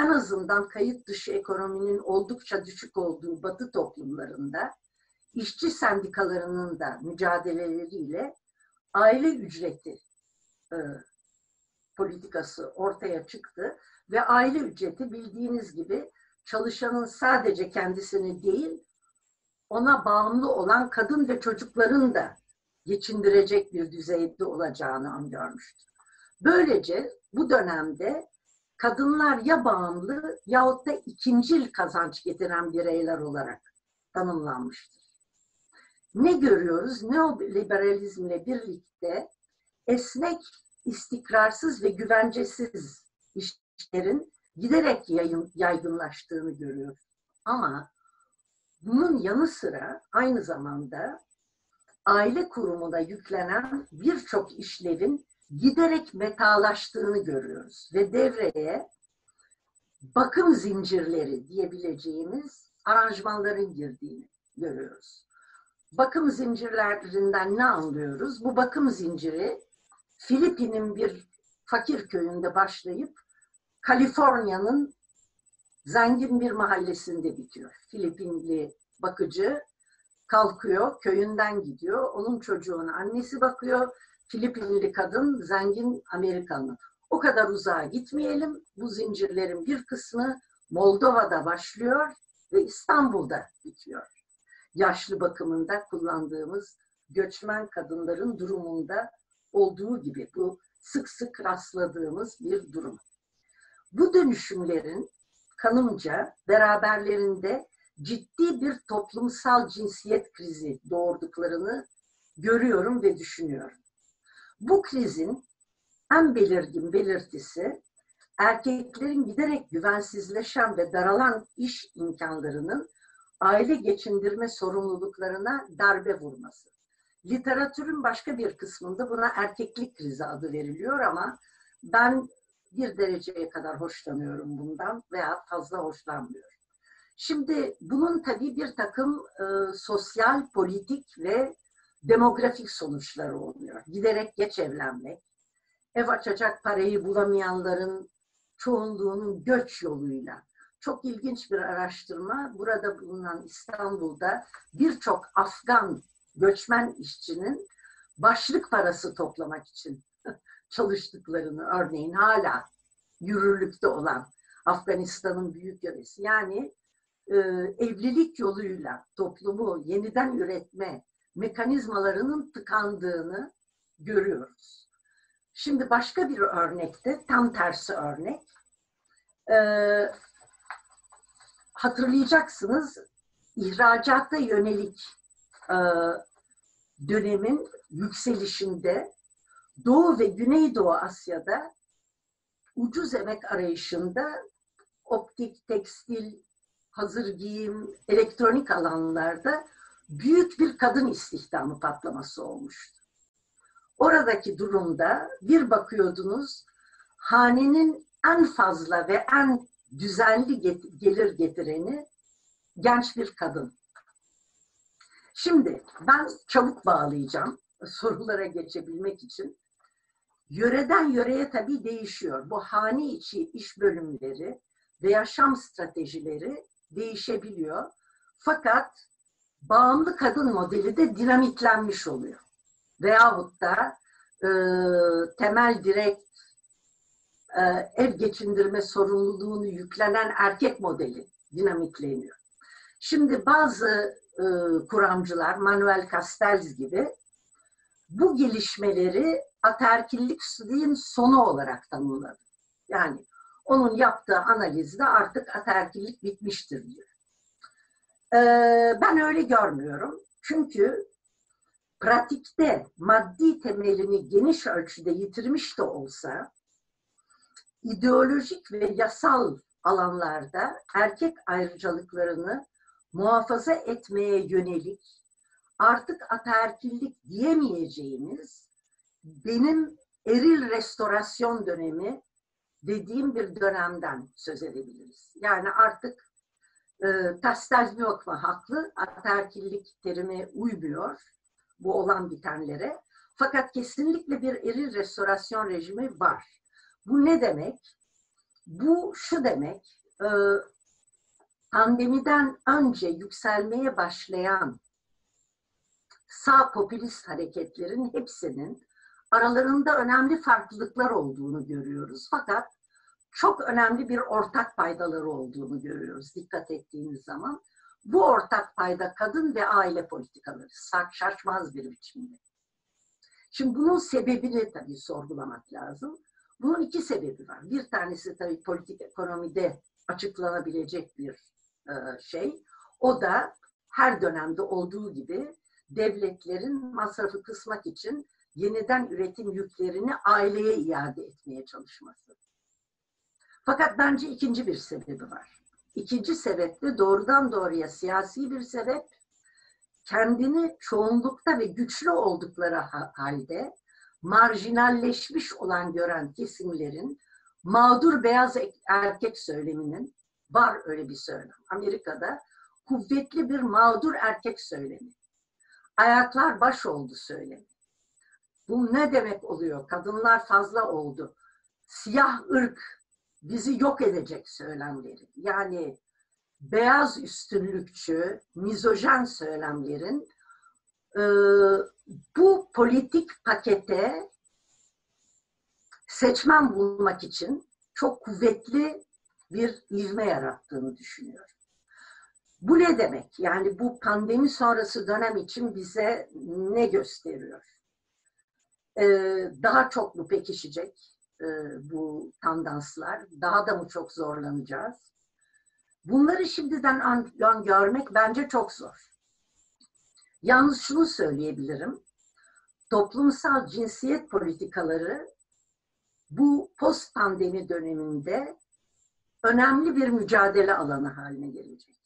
S4: en azından kayıt dışı ekonominin oldukça düşük olduğu batı toplumlarında işçi sendikalarının da mücadeleleriyle aile ücreti e, politikası ortaya çıktı ve aile ücreti bildiğiniz gibi çalışanın sadece kendisini değil ona bağımlı olan kadın ve çocukların da geçindirecek bir düzeyde olacağını öngörmüştür. Böylece bu dönemde kadınlar ya bağımlı yahut da ikincil kazanç getiren bireyler olarak tanımlanmıştır. Ne görüyoruz? Neoliberalizmle birlikte esnek, istikrarsız ve güvencesiz işlerin giderek yayın, yaygınlaştığını görüyoruz. Ama bunun yanı sıra aynı zamanda aile kurumuna yüklenen birçok işlevin giderek metalaştığını görüyoruz ve devreye bakım zincirleri diyebileceğimiz aranjmanların girdiğini görüyoruz. Bakım zincirlerinden ne anlıyoruz? Bu bakım zinciri Filipin'in bir fakir köyünde başlayıp Kaliforniya'nın zengin bir mahallesinde bitiyor. Filipinli bakıcı kalkıyor, köyünden gidiyor. Onun çocuğuna annesi bakıyor. Filipinli kadın, zengin Amerikalı. O kadar uzağa gitmeyelim. Bu zincirlerin bir kısmı Moldova'da başlıyor ve İstanbul'da bitiyor. Yaşlı bakımında kullandığımız göçmen kadınların durumunda olduğu gibi bu sık sık rastladığımız bir durum. Bu dönüşümlerin kanımca beraberlerinde ciddi bir toplumsal cinsiyet krizi doğurduklarını görüyorum ve düşünüyorum. Bu krizin en belirgin belirtisi erkeklerin giderek güvensizleşen ve daralan iş imkanlarının aile geçindirme sorumluluklarına darbe vurması. Literatürün başka bir kısmında buna erkeklik krizi adı veriliyor ama ben bir dereceye kadar hoşlanıyorum bundan veya fazla hoşlanmıyorum. Şimdi bunun tabii bir takım e, sosyal, politik ve demografik sonuçları oluyor. Giderek geç evlenmek, ev açacak parayı bulamayanların çoğunluğunun göç yoluyla. Çok ilginç bir araştırma. Burada bulunan İstanbul'da birçok Afgan göçmen işçinin başlık parası toplamak için çalıştıklarını örneğin hala yürürlükte olan Afganistan'ın büyük yöresi. Yani e, evlilik yoluyla toplumu yeniden üretme mekanizmalarının tıkandığını görüyoruz. Şimdi başka bir örnekte, tam tersi örnek. E, hatırlayacaksınız, ihracata yönelik e, dönemin yükselişinde Doğu ve Güneydoğu Asya'da ucuz emek arayışında optik, tekstil, hazır giyim, elektronik alanlarda büyük bir kadın istihdamı patlaması olmuştu. Oradaki durumda bir bakıyordunuz hanenin en fazla ve en düzenli gelir getireni genç bir kadın. Şimdi ben çabuk bağlayacağım sorulara geçebilmek için. Yöreden yöreye tabii değişiyor. Bu hane içi iş bölümleri ve yaşam stratejileri değişebiliyor. Fakat bağımlı kadın modeli de dinamitlenmiş oluyor. Veyahut da e, temel direkt e, ev geçindirme sorumluluğunu yüklenen erkek modeli dinamikleniyor. Şimdi bazı e, kuramcılar, Manuel Castells gibi bu gelişmeleri ataerkilliğin sonu olarak tanımladı. Yani onun yaptığı analizde artık ataerkillik bitmiştir diyor. Ee, ben öyle görmüyorum. Çünkü pratikte maddi temelini geniş ölçüde yitirmiş de olsa ideolojik ve yasal alanlarda erkek ayrıcalıklarını muhafaza etmeye yönelik artık ataerkillik diyemeyeceğimiz benim eril restorasyon dönemi dediğim bir dönemden söz edebiliriz. Yani artık e, Tastelzniokva haklı, ataerkillik terimi uymuyor bu olan bitenlere. Fakat kesinlikle bir eril restorasyon rejimi var. Bu ne demek? Bu şu demek, e, pandemiden önce yükselmeye başlayan sağ popülist hareketlerin hepsinin aralarında önemli farklılıklar olduğunu görüyoruz. Fakat çok önemli bir ortak paydaları olduğunu görüyoruz dikkat ettiğimiz zaman. Bu ortak payda kadın ve aile politikaları şaşmaz bir biçimde. Şimdi bunun sebebini tabii sorgulamak lazım. Bunun iki sebebi var. Bir tanesi tabii politik ekonomide açıklanabilecek bir e, şey. O da her dönemde olduğu gibi devletlerin masrafı kısmak için yeniden üretim yüklerini aileye iade etmeye çalışması. Fakat bence ikinci bir sebebi var. İkinci sebep de doğrudan doğruya siyasi bir sebep. Kendini çoğunlukta ve güçlü oldukları halde marjinalleşmiş olan gören kesimlerin mağdur beyaz erkek söyleminin var öyle bir söylem. Amerika'da kuvvetli bir mağdur erkek söylemi. Ayaklar baş oldu söylemi. Bu ne demek oluyor? Kadınlar fazla oldu. Siyah ırk bizi yok edecek söylemleri. Yani beyaz üstünlükçü, mizojen söylemlerin e, bu politik pakete seçmen bulmak için çok kuvvetli bir ivme yarattığını düşünüyorum. Bu ne demek? Yani bu pandemi sonrası dönem için bize ne gösteriyor? Ee, daha çok mu pekişecek e, bu tandanslar? Daha da mı çok zorlanacağız? Bunları şimdiden görmek bence çok zor. Yalnız şunu söyleyebilirim. Toplumsal cinsiyet politikaları bu post pandemi döneminde önemli bir mücadele alanı haline gelecek.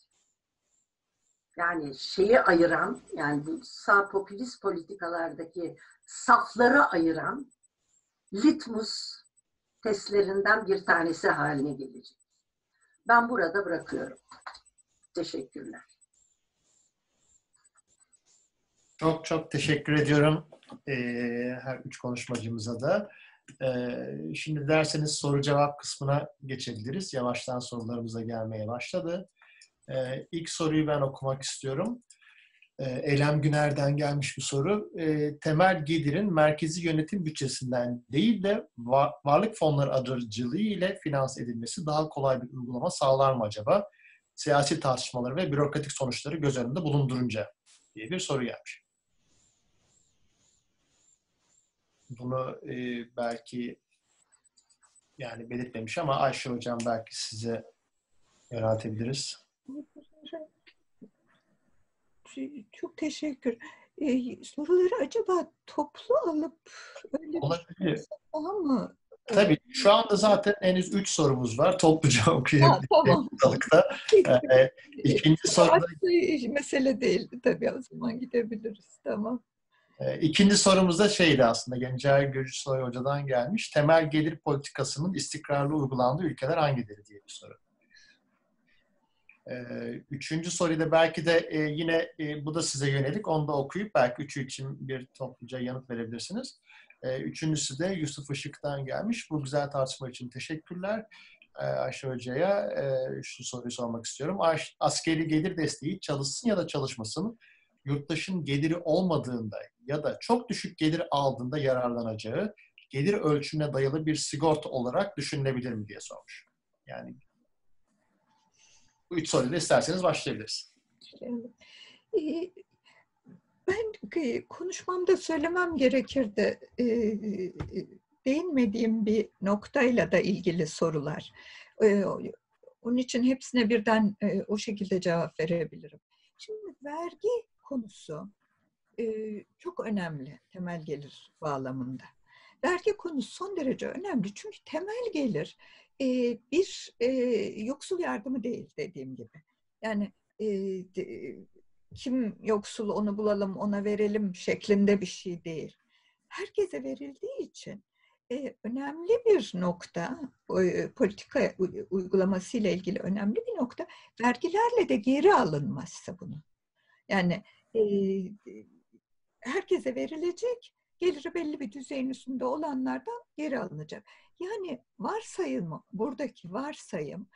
S4: Yani şeyi ayıran, yani bu sağ popülist politikalardaki safları ayıran litmus testlerinden bir tanesi haline gelecek. Ben burada bırakıyorum. Teşekkürler.
S1: Çok çok teşekkür ediyorum her üç konuşmacımıza da. Şimdi derseniz soru cevap kısmına geçebiliriz. Yavaştan sorularımıza gelmeye başladı. E, ilk soruyu ben okumak istiyorum. E, Eylem Güner'den gelmiş bir soru. E, temel gelirin merkezi yönetim bütçesinden değil de var, varlık fonları aracılığı ile finanse edilmesi daha kolay bir uygulama sağlar mı acaba? Siyasi tartışmaları ve bürokratik sonuçları göz önünde bulundurunca diye bir soru gelmiş. Bunu e, belki yani belirtmemiş ama Ayşe Hocam belki size yöneltebiliriz.
S3: Çok teşekkür. Ee, soruları acaba toplu alıp öyle
S1: Olabilir.
S3: daha mı?
S1: Tabii şu anda zaten henüz 3 sorumuz var. Topluca okuyabiliriz.
S3: tamam.
S1: Ee, ikinci soruda
S3: mesele değil tabii o zaman gidebiliriz. Tamam.
S1: e, ikinci sorumuz da şeydi aslında Gencer Gürcüsoy Hoca'dan gelmiş. Temel gelir politikasının istikrarlı uygulandığı ülkeler hangileri diye bir soru. Ee, üçüncü soruyu da belki de e, yine e, bu da size yönelik. Onu da okuyup belki üçü için bir topluca yanıt verebilirsiniz. Ee, üçüncüsü de Yusuf Işık'tan gelmiş. Bu güzel tartışma için teşekkürler. Ee, Ayşe Hoca'ya e, şu soruyu sormak istiyorum. Askeri gelir desteği çalışsın ya da çalışmasın yurttaşın geliri olmadığında ya da çok düşük gelir aldığında yararlanacağı gelir ölçümüne dayalı bir sigorta olarak düşünülebilir mi diye sormuş. Yani bu üç soruyla isterseniz başlayabiliriz.
S3: Ee, ben e, konuşmamda söylemem gerekirdi. Ee, değinmediğim bir noktayla da ilgili sorular. Ee, onun için hepsine birden e, o şekilde cevap verebilirim. Şimdi vergi konusu e, çok önemli temel gelir bağlamında. Vergi konusu son derece önemli çünkü temel gelir e, bir e, yoksul yardımı değil dediğim gibi. Yani e, de, kim yoksul onu bulalım ona verelim şeklinde bir şey değil. Herkese verildiği için e, önemli bir nokta, e, politika uygulaması ile ilgili önemli bir nokta, vergilerle de geri alınmazsa bunu. Yani e, herkese verilecek, geliri belli bir düzeyin üstünde olanlardan geri alınacak. Yani varsayım, buradaki varsayım,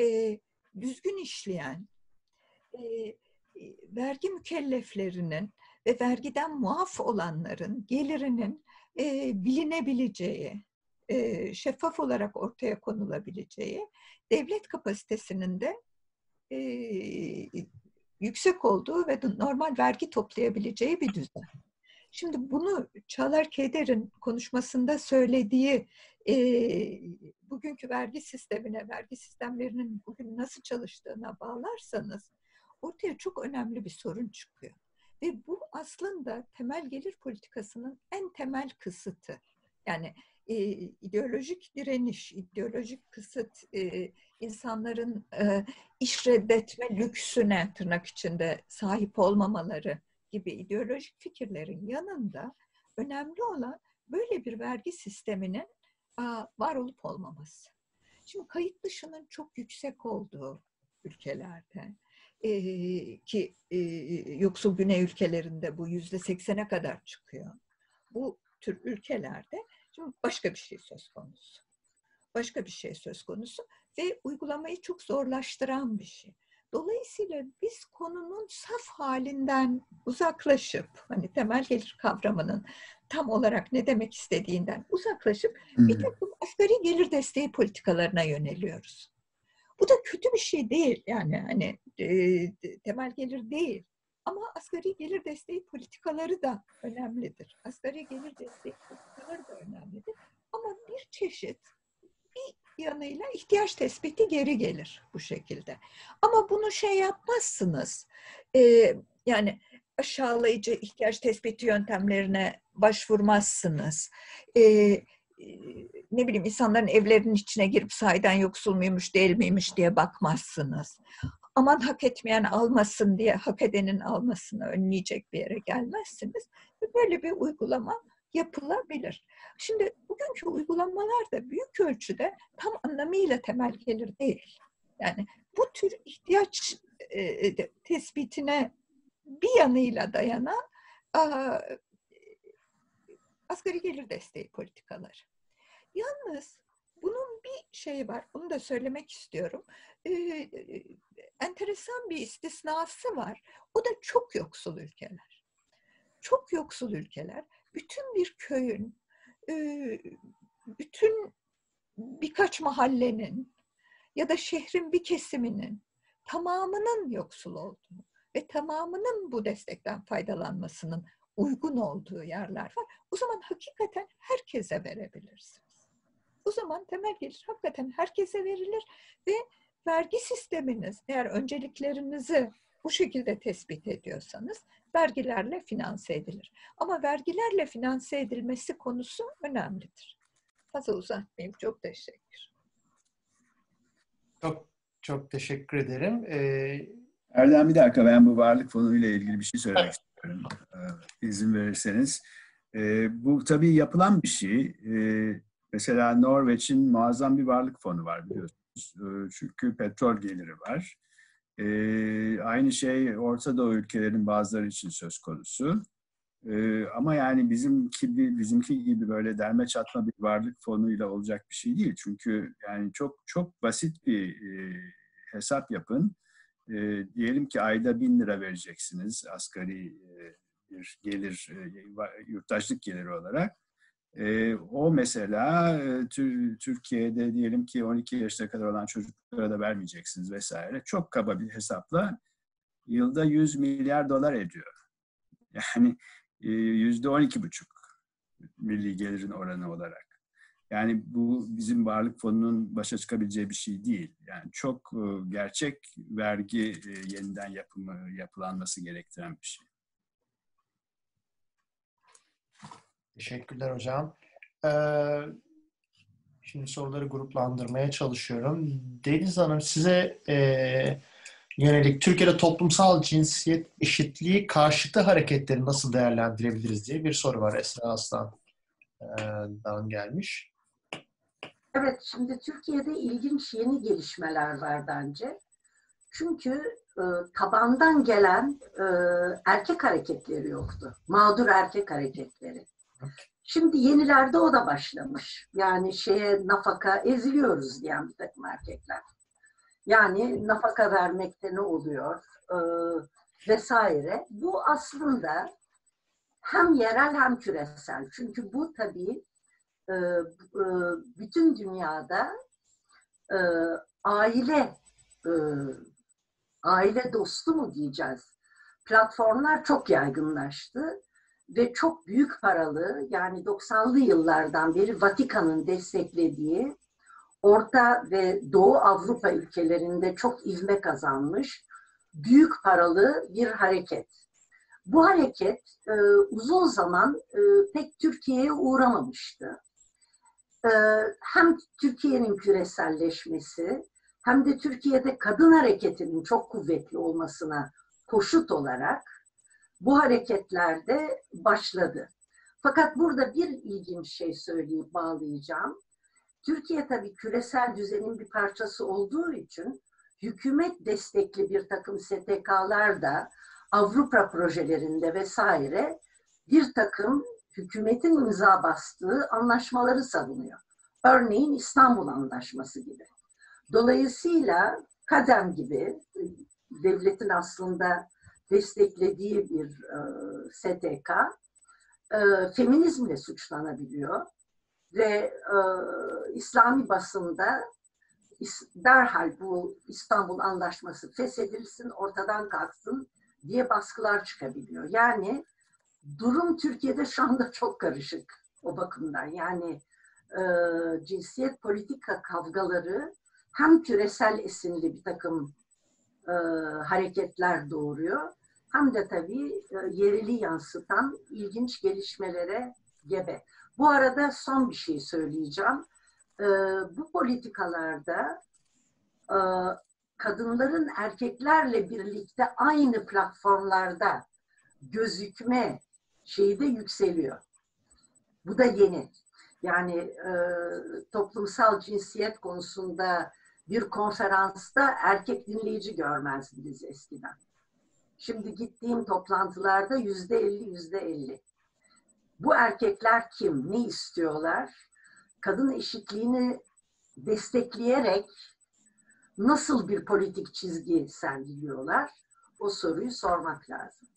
S3: e, düzgün işleyen, e, vergi mükelleflerinin ve vergiden muaf olanların gelirinin e, bilinebileceği, e, şeffaf olarak ortaya konulabileceği, devlet kapasitesinin de e, yüksek olduğu ve normal vergi toplayabileceği bir düzen. Şimdi bunu Çağlar Keder'in konuşmasında söylediği e, bugünkü vergi sistemine, vergi sistemlerinin bugün nasıl çalıştığına bağlarsanız ortaya çok önemli bir sorun çıkıyor. Ve bu aslında temel gelir politikasının en temel kısıtı. Yani e, ideolojik direniş, ideolojik kısıt, e, insanların e, iş reddetme lüksüne tırnak içinde sahip olmamaları gibi ideolojik fikirlerin yanında önemli olan böyle bir vergi sisteminin var olup olmaması. Şimdi kayıt dışının çok yüksek olduğu ülkelerde, e, ki e, yoksul güney ülkelerinde bu yüzde seksene kadar çıkıyor. Bu tür ülkelerde şimdi başka bir şey söz konusu. Başka bir şey söz konusu ve uygulamayı çok zorlaştıran bir şey. Dolayısıyla biz konunun saf halinden uzaklaşıp, hani temel gelir kavramının tam olarak ne demek istediğinden uzaklaşıp hmm. bir takım asgari gelir desteği politikalarına yöneliyoruz. Bu da kötü bir şey değil yani hani e, temel gelir değil. Ama asgari gelir desteği politikaları da önemlidir. Asgari gelir desteği politikaları da önemlidir. Ama bir çeşit yanıyla ihtiyaç tespiti geri gelir bu şekilde. Ama bunu şey yapmazsınız. E, yani aşağılayıcı ihtiyaç tespiti yöntemlerine başvurmazsınız. E, ne bileyim insanların evlerinin içine girip sahiden yoksul muymuş değil miymiş diye bakmazsınız. Aman hak etmeyen almasın diye hak edenin almasını önleyecek bir yere gelmezsiniz. Böyle bir uygulama yapılabilir. Şimdi bugünkü uygulamalar da büyük ölçüde tam anlamıyla temel gelir değil. Yani bu tür ihtiyaç e, tespitine bir yanıyla dayanan asgari gelir desteği politikaları. Yalnız bunun bir şeyi var, onu da söylemek istiyorum. Ee, enteresan bir istisnası var. O da çok yoksul ülkeler. Çok yoksul ülkeler. Bütün bir köyün, e, bütün birkaç mahallenin ya da şehrin bir kesiminin tamamının yoksul olduğu ve tamamının bu destekten faydalanmasının uygun olduğu yerler var. O zaman hakikaten herkese verebilirsiniz. O zaman temel gelir hakikaten herkese verilir ve vergi sisteminiz eğer önceliklerinizi bu şekilde tespit ediyorsanız vergilerle finanse edilir. Ama vergilerle finanse edilmesi konusu önemlidir. Fazla uzatmayayım. Çok teşekkür.
S1: Çok çok teşekkür ederim. Ee...
S2: Erdem bir dakika ben bu varlık fonu ile ilgili bir şey söylemek evet. istiyorum. Ee, izin verirseniz. Ee, bu tabii yapılan bir şey. Ee, mesela Norveç'in muazzam bir varlık fonu var biliyorsunuz. Ee, çünkü petrol geliri var. Ee, aynı şey Orta Doğu ülkelerin bazıları için söz konusu. Ee, ama yani bizimki bizimki gibi böyle derme çatma bir varlık fonuyla olacak bir şey değil. Çünkü yani çok çok basit bir e, hesap yapın. e, diyelim ki ayda bin lira vereceksiniz asgari e, bir gelir, e, yurttaşlık geliri olarak. E, o mesela e, Türkiye'de diyelim ki 12 yaşına kadar olan çocuklara da vermeyeceksiniz vesaire. Çok kaba bir hesapla yılda 100 milyar dolar ediyor. Yani yüzde 12 buçuk milli gelirin oranı olarak. Yani bu bizim varlık fonunun başa çıkabileceği bir şey değil. Yani çok gerçek vergi yeniden yapımı yapılanması gerektiren bir şey.
S1: Teşekkürler hocam. Ee, şimdi soruları gruplandırmaya çalışıyorum. Deniz Hanım size e, yönelik Türkiye'de toplumsal cinsiyet eşitliği karşıtı hareketleri nasıl değerlendirebiliriz diye bir soru var Esra Aslan'dan gelmiş.
S4: Evet, şimdi Türkiye'de ilginç yeni gelişmeler var bence. Çünkü e, tabandan gelen e, erkek hareketleri yoktu. Mağdur erkek hareketleri. Şimdi yenilerde o da başlamış. Yani şeye nafaka eziliyoruz diyen bir takım erkekler. Yani nafaka vermekte ne oluyor e, vesaire. Bu aslında hem yerel hem küresel. Çünkü bu tabii e, e, bütün dünyada e, aile e, aile dostu mu diyeceğiz? Platformlar çok yaygınlaştı ve çok büyük paralı yani 90'lı yıllardan beri Vatikan'ın desteklediği Orta ve Doğu Avrupa ülkelerinde çok ivme kazanmış büyük paralı bir hareket. Bu hareket e, uzun zaman e, pek Türkiye'ye uğramamıştı. E, hem Türkiye'nin küreselleşmesi hem de Türkiye'de kadın hareketinin çok kuvvetli olmasına koşut olarak bu hareketlerde başladı. Fakat burada bir ilginç şey söyleyip bağlayacağım. Türkiye tabii küresel düzenin bir parçası olduğu için hükümet destekli bir takım STK'lar da Avrupa projelerinde vesaire bir takım hükümetin imza bastığı anlaşmaları savunuyor. Örneğin İstanbul Anlaşması gibi. Dolayısıyla Kadem gibi devletin aslında desteklediği bir e, STK e, feminizmle suçlanabiliyor ve e, İslami basında derhal bu İstanbul Anlaşması feshedilsin, ortadan kalksın diye baskılar çıkabiliyor. Yani durum Türkiye'de şu anda çok karışık o bakımdan. Yani e, cinsiyet politika kavgaları hem küresel esinli bir takım e, hareketler doğuruyor. Hem de tabii e, yereli yansıtan ilginç gelişmelere gebe. Bu arada son bir şey söyleyeceğim. E, bu politikalarda e, kadınların erkeklerle birlikte aynı platformlarda gözükme şeyi de yükseliyor. Bu da yeni. Yani e, toplumsal cinsiyet konusunda bir konferansta erkek dinleyici görmezdiniz eskiden. Şimdi gittiğim toplantılarda yüzde elli, yüzde elli. Bu erkekler kim, ne istiyorlar? Kadın eşitliğini destekleyerek nasıl bir politik çizgi sergiliyorlar? O soruyu sormak lazım.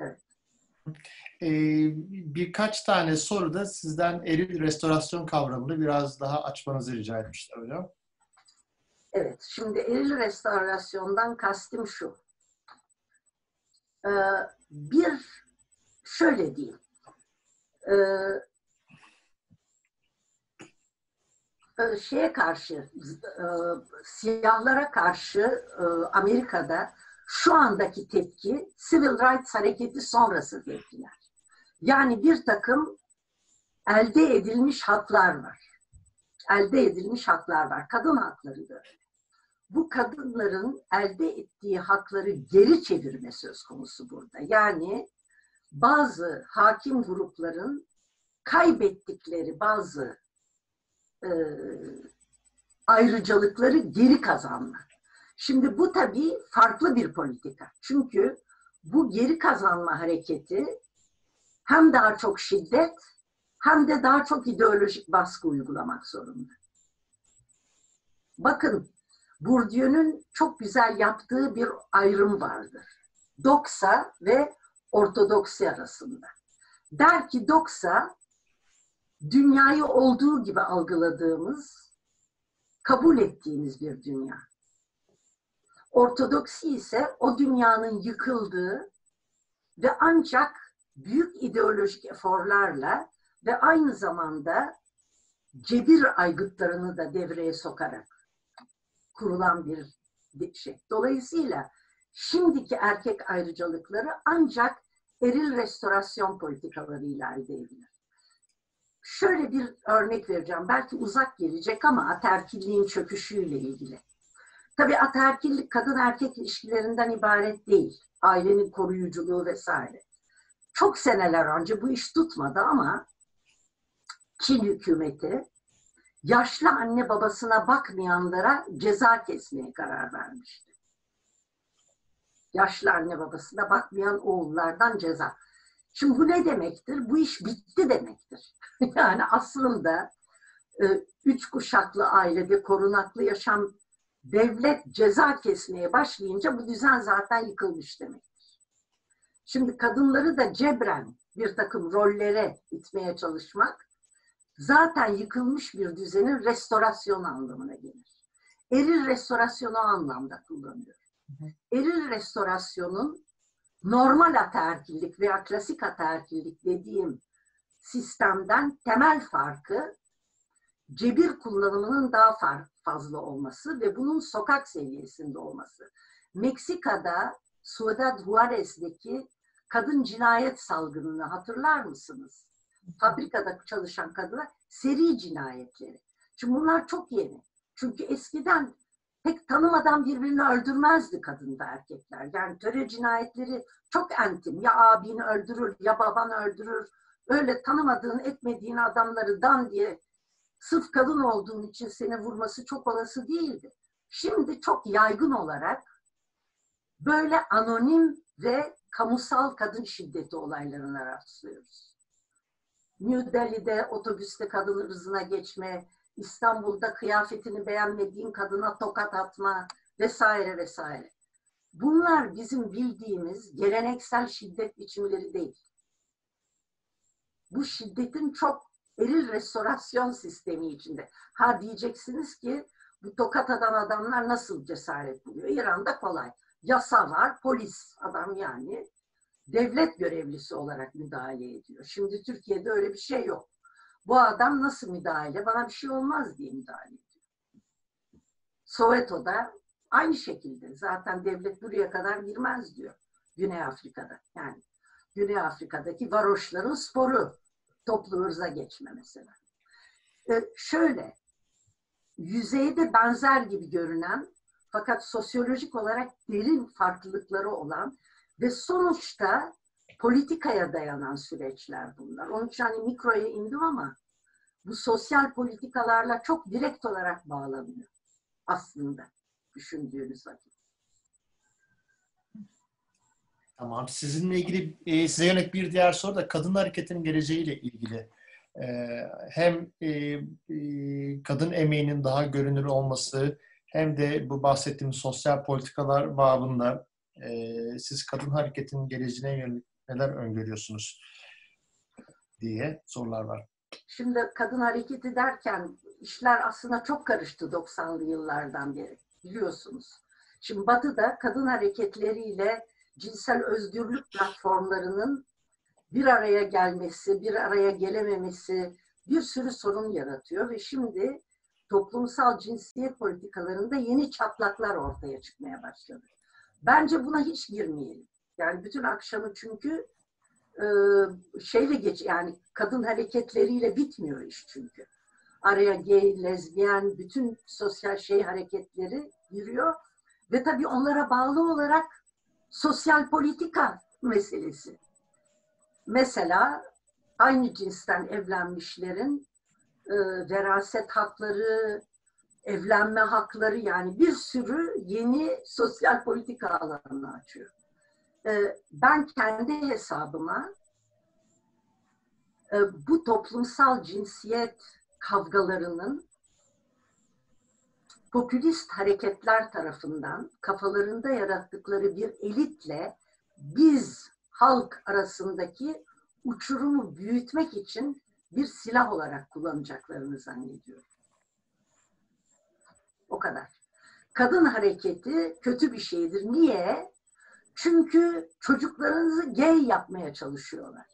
S4: Evet.
S1: Ee, birkaç tane soruda sizden eril restorasyon kavramını biraz daha açmanızı rica etmişler hocam.
S4: Evet, şimdi eril restorasyondan kastım şu. Ee, bir, şöyle diyeyim. Ee, e, şeye karşı, e, siyahlara karşı e, Amerika'da şu andaki tepki Civil Rights Hareketi sonrası tepkiler. Yani bir takım elde edilmiş haklar var. Elde edilmiş haklar var. Kadın hakları da öyle bu kadınların elde ettiği hakları geri çevirme söz konusu burada. Yani bazı hakim grupların kaybettikleri bazı e, ayrıcalıkları geri kazanma. Şimdi bu tabii farklı bir politika. Çünkü bu geri kazanma hareketi hem daha çok şiddet hem de daha çok ideolojik baskı uygulamak zorunda. Bakın Bourdieu'nun çok güzel yaptığı bir ayrım vardır. Doksa ve ortodoksi arasında. Der ki doksa dünyayı olduğu gibi algıladığımız, kabul ettiğimiz bir dünya. Ortodoksi ise o dünyanın yıkıldığı ve ancak büyük ideolojik eforlarla ve aynı zamanda cebir aygıtlarını da devreye sokarak kurulan bir şey. Dolayısıyla şimdiki erkek ayrıcalıkları ancak eril restorasyon politikalarıyla elde edilir. Şöyle bir örnek vereceğim. Belki uzak gelecek ama aterkilliğin çöküşüyle ilgili. Tabii aterkillik kadın erkek ilişkilerinden ibaret değil. Ailenin koruyuculuğu vesaire. Çok seneler önce bu iş tutmadı ama Çin hükümeti yaşlı anne babasına bakmayanlara ceza kesmeye karar vermişti. Yaşlı anne babasına bakmayan oğullardan ceza. Şimdi bu ne demektir? Bu iş bitti demektir. yani aslında e, üç kuşaklı ailede korunaklı yaşam devlet ceza kesmeye başlayınca bu düzen zaten yıkılmış demektir. Şimdi kadınları da cebren bir takım rollere itmeye çalışmak zaten yıkılmış bir düzenin restorasyonu anlamına gelir. Eril restorasyonu anlamda kullanıyor. Eril restorasyonun normal ataerkillik veya klasik ataerkillik dediğim sistemden temel farkı cebir kullanımının daha fazla olması ve bunun sokak seviyesinde olması. Meksika'da Ciudad Juarez'deki kadın cinayet salgınını hatırlar mısınız? Fabrikada çalışan kadınlar seri cinayetleri. Şimdi bunlar çok yeni. Çünkü eskiden pek tanımadan birbirini öldürmezdi kadın ve erkekler. Yani töre cinayetleri çok entim. Ya abini öldürür ya baban öldürür. Öyle tanımadığın etmediğin adamları dan diye sırf kadın olduğun için seni vurması çok olası değildi. Şimdi çok yaygın olarak böyle anonim ve kamusal kadın şiddeti olaylarına rastlıyoruz. New Delhi'de otobüste kadın ırzına geçme, İstanbul'da kıyafetini beğenmediğin kadına tokat atma vesaire vesaire. Bunlar bizim bildiğimiz geleneksel şiddet biçimleri değil. Bu şiddetin çok eril restorasyon sistemi içinde. Ha diyeceksiniz ki bu tokat atan adamlar nasıl cesaret buluyor? İran'da kolay. Yasa var, polis adam yani devlet görevlisi olarak müdahale ediyor. Şimdi Türkiye'de öyle bir şey yok. Bu adam nasıl müdahale? Bana bir şey olmaz diye müdahale ediyor. Sovyeto'da aynı şekilde zaten devlet buraya kadar girmez diyor. Güney Afrika'da yani. Güney Afrika'daki varoşların sporu toplu hırza geçme mesela. Ee, şöyle, yüzeyde benzer gibi görünen fakat sosyolojik olarak derin farklılıkları olan ve sonuçta politikaya dayanan süreçler bunlar. Onun için hani mikroya indim ama bu sosyal politikalarla çok direkt olarak bağlanıyor aslında düşündüğünüz vakit.
S1: Tamam. Sizinle ilgili e, size yönelik bir diğer soru da kadın hareketinin geleceğiyle ilgili. E, hem e, kadın emeğinin daha görünür olması hem de bu bahsettiğim sosyal politikalar babında siz kadın hareketinin geleceğine yönelik neler öngörüyorsunuz diye sorular var.
S4: Şimdi kadın hareketi derken işler aslında çok karıştı 90'lı yıllardan beri biliyorsunuz. Şimdi Batı'da kadın hareketleriyle cinsel özgürlük platformlarının bir araya gelmesi, bir araya gelememesi bir sürü sorun yaratıyor ve şimdi toplumsal cinsiyet politikalarında yeni çatlaklar ortaya çıkmaya başladı. Bence buna hiç girmeyelim. Yani bütün akşamı çünkü e, şeyle geç yani kadın hareketleriyle bitmiyor iş çünkü. Araya gay, lezbiyen, bütün sosyal şey hareketleri giriyor ve tabii onlara bağlı olarak sosyal politika meselesi. Mesela aynı cinsten evlenmişlerin e, veraset hakları, evlenme hakları yani bir sürü yeni sosyal politika alanını açıyor. E, ben kendi hesabıma e, bu toplumsal cinsiyet kavgalarının popülist hareketler tarafından kafalarında yarattıkları bir elitle biz halk arasındaki uçurumu büyütmek için bir silah olarak kullanacaklarını zannediyorum. O kadar. Kadın hareketi kötü bir şeydir. Niye? Çünkü çocuklarınızı gay yapmaya çalışıyorlar.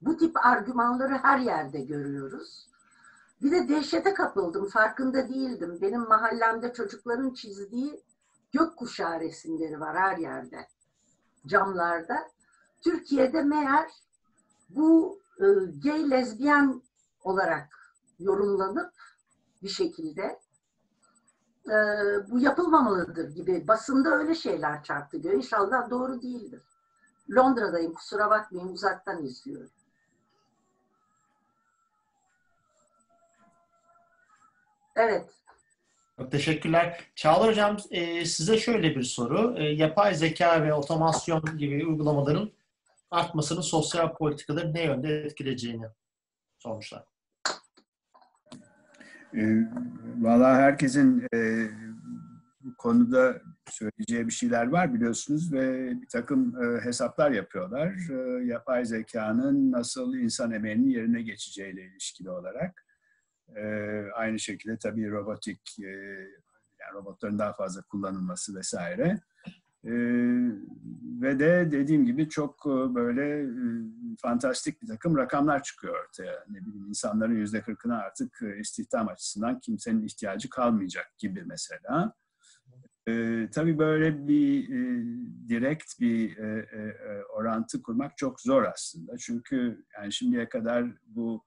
S4: Bu tip argümanları her yerde görüyoruz. Bir de dehşete kapıldım, farkında değildim. Benim mahallemde çocukların çizdiği gökkuşağı resimleri var her yerde. Camlarda. Türkiye'de meğer bu e, gay lezbiyen olarak yorumlanıp bir şekilde e, bu yapılmamalıdır gibi basında öyle şeyler çarptı diyor. İnşallah doğru değildir. Londra'dayım kusura bakmayın uzaktan izliyorum. Evet.
S1: Çok teşekkürler. Çağlar Hocam e, size şöyle bir soru. E, yapay zeka ve otomasyon gibi uygulamaların artmasının sosyal politikaları ne yönde etkileyeceğini sormuşlar.
S2: E, Valla herkesin e, bu konuda söyleyeceği bir şeyler var biliyorsunuz ve bir takım e, hesaplar yapıyorlar. E, yapay zekanın nasıl insan emeğinin yerine geçeceğiyle ilişkili olarak. E, aynı şekilde tabii robotik, e, yani robotların daha fazla kullanılması vesaire. E, ve de dediğim gibi çok e, böyle e, fantastik bir takım rakamlar çıkıyor ortaya. Ne bileyim insanların yüzde kırkına artık e, istihdam açısından kimsenin ihtiyacı kalmayacak gibi mesela. E, tabii böyle bir e, direkt bir e, e, orantı kurmak çok zor aslında. Çünkü yani şimdiye kadar bu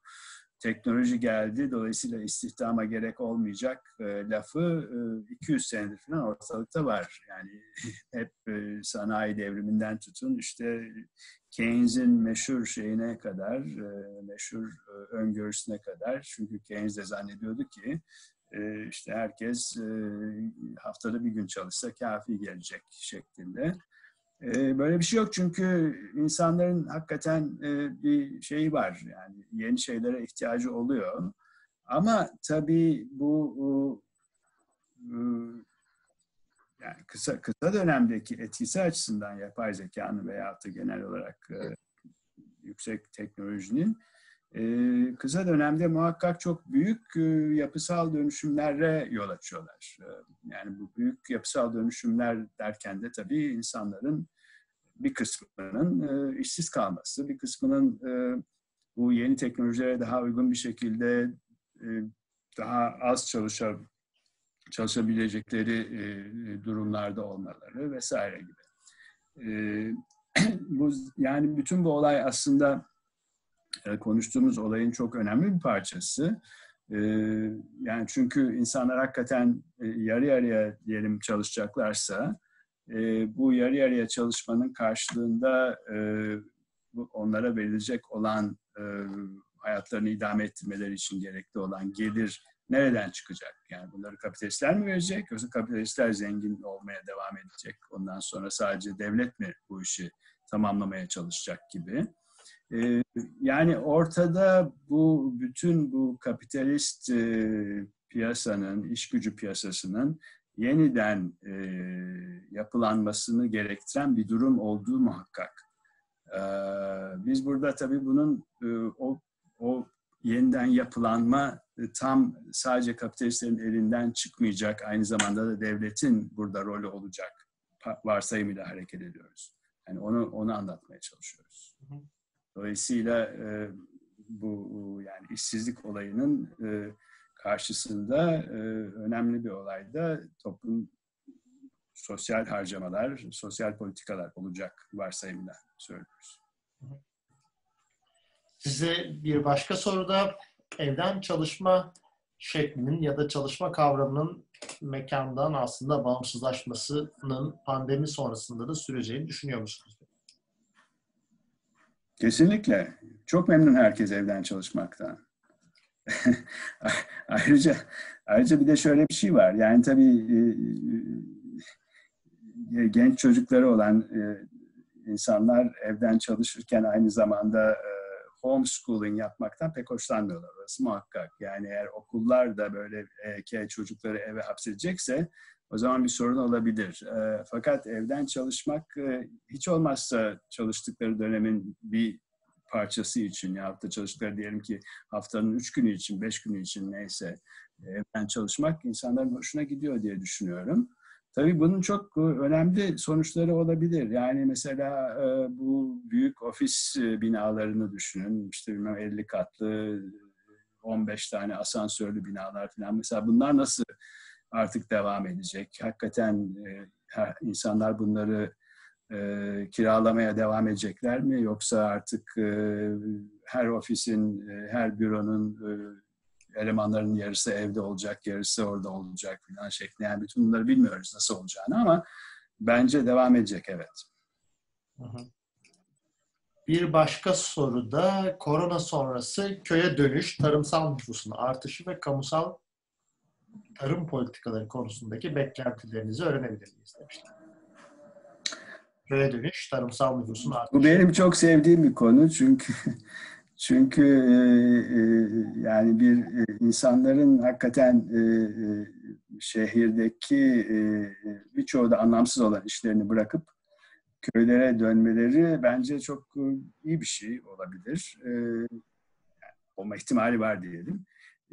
S2: teknoloji geldi. Dolayısıyla istihdama gerek olmayacak e, lafı e, 200 senedir falan ortalıkta var. Yani hep e, sanayi devriminden tutun işte Keynes'in meşhur şeyine kadar, e, meşhur e, öngörüsüne kadar. Çünkü Keynes de zannediyordu ki e, işte herkes e, haftada bir gün çalışsa kafi gelecek şeklinde. Ee, böyle bir şey yok çünkü insanların hakikaten e, bir şeyi var yani yeni şeylere ihtiyacı oluyor. Ama tabii bu yani kısa kısa dönemdeki etkisi açısından yapay zekanın veya da genel olarak e, yüksek teknolojinin kısa dönemde muhakkak çok büyük yapısal dönüşümlere yol açıyorlar. Yani bu büyük yapısal dönüşümler derken de tabii insanların bir kısmının işsiz kalması, bir kısmının bu yeni teknolojilere daha uygun bir şekilde daha az çalışa, çalışabilecekleri durumlarda olmaları vesaire gibi. bu yani bütün bu olay aslında e, konuştuğumuz olayın çok önemli bir parçası. E, yani çünkü insanlar hakikaten e, yarı yarıya diyelim çalışacaklarsa bu yarı yarıya çalışmanın karşılığında onlara verilecek olan hayatlarını idame ettirmeleri için gerekli olan gelir nereden çıkacak? Yani bunları kapitalistler mi verecek yoksa kapitalistler zengin olmaya devam edecek? Ondan sonra sadece devlet mi bu işi tamamlamaya çalışacak gibi? Ee, yani ortada bu bütün bu kapitalist e, piyasanın, iş gücü piyasasının yeniden e, yapılanmasını gerektiren bir durum olduğu muhakkak. Ee, biz burada tabii bunun e, o, o yeniden yapılanma tam sadece kapitalistlerin elinden çıkmayacak, aynı zamanda da devletin burada rolü olacak varsayımıyla hareket ediyoruz. Yani onu onu anlatmaya çalışıyoruz. Hı hı. Dolayısıyla e, bu yani işsizlik olayının e, karşısında e, önemli bir olayda toplum sosyal harcamalar, sosyal politikalar olacak varsayımda söylüyoruz.
S1: Size bir başka soruda evden çalışma şeklinin ya da çalışma kavramının mekandan aslında bağımsızlaşmasının pandemi sonrasında da süreceğini düşünüyor musunuz?
S2: Kesinlikle. Çok memnun herkes evden çalışmaktan. ayrıca ayrıca bir de şöyle bir şey var. Yani tabii e, e, genç çocukları olan e, insanlar evden çalışırken aynı zamanda homeschooling yapmaktan pek hoşlanmıyorlar. Orası muhakkak. Yani eğer okullar da böyle e, çocukları eve hapsedecekse o zaman bir sorun olabilir. E, fakat evden çalışmak e, hiç olmazsa çalıştıkları dönemin bir parçası için ya da çalıştıkları diyelim ki haftanın üç günü için, beş günü için neyse evden çalışmak insanların hoşuna gidiyor diye düşünüyorum. Tabii bunun çok önemli sonuçları olabilir. Yani mesela bu büyük ofis binalarını düşünün. İşte bilmem 50 katlı, 15 tane asansörlü binalar falan. Mesela bunlar nasıl artık devam edecek? Hakikaten insanlar bunları kiralamaya devam edecekler mi? Yoksa artık her ofisin, her büronun elemanların yarısı evde olacak, yarısı orada olacak falan şeklinde. Yani bütün bunları bilmiyoruz nasıl olacağını ama bence devam edecek evet.
S1: Bir başka soru da korona sonrası köye dönüş, tarımsal nüfusun artışı ve kamusal tarım politikaları konusundaki beklentilerinizi öğrenebilir miyiz demişler. Köye dönüş, tarımsal nüfusun artışı.
S2: Bu benim çok sevdiğim bir konu çünkü çünkü e, e, yani bir e, insanların hakikaten e, e, şehirdeki e, birçoğu da anlamsız olan işlerini bırakıp köylere dönmeleri bence çok e, iyi bir şey olabilir. E, olma ihtimali var diyelim.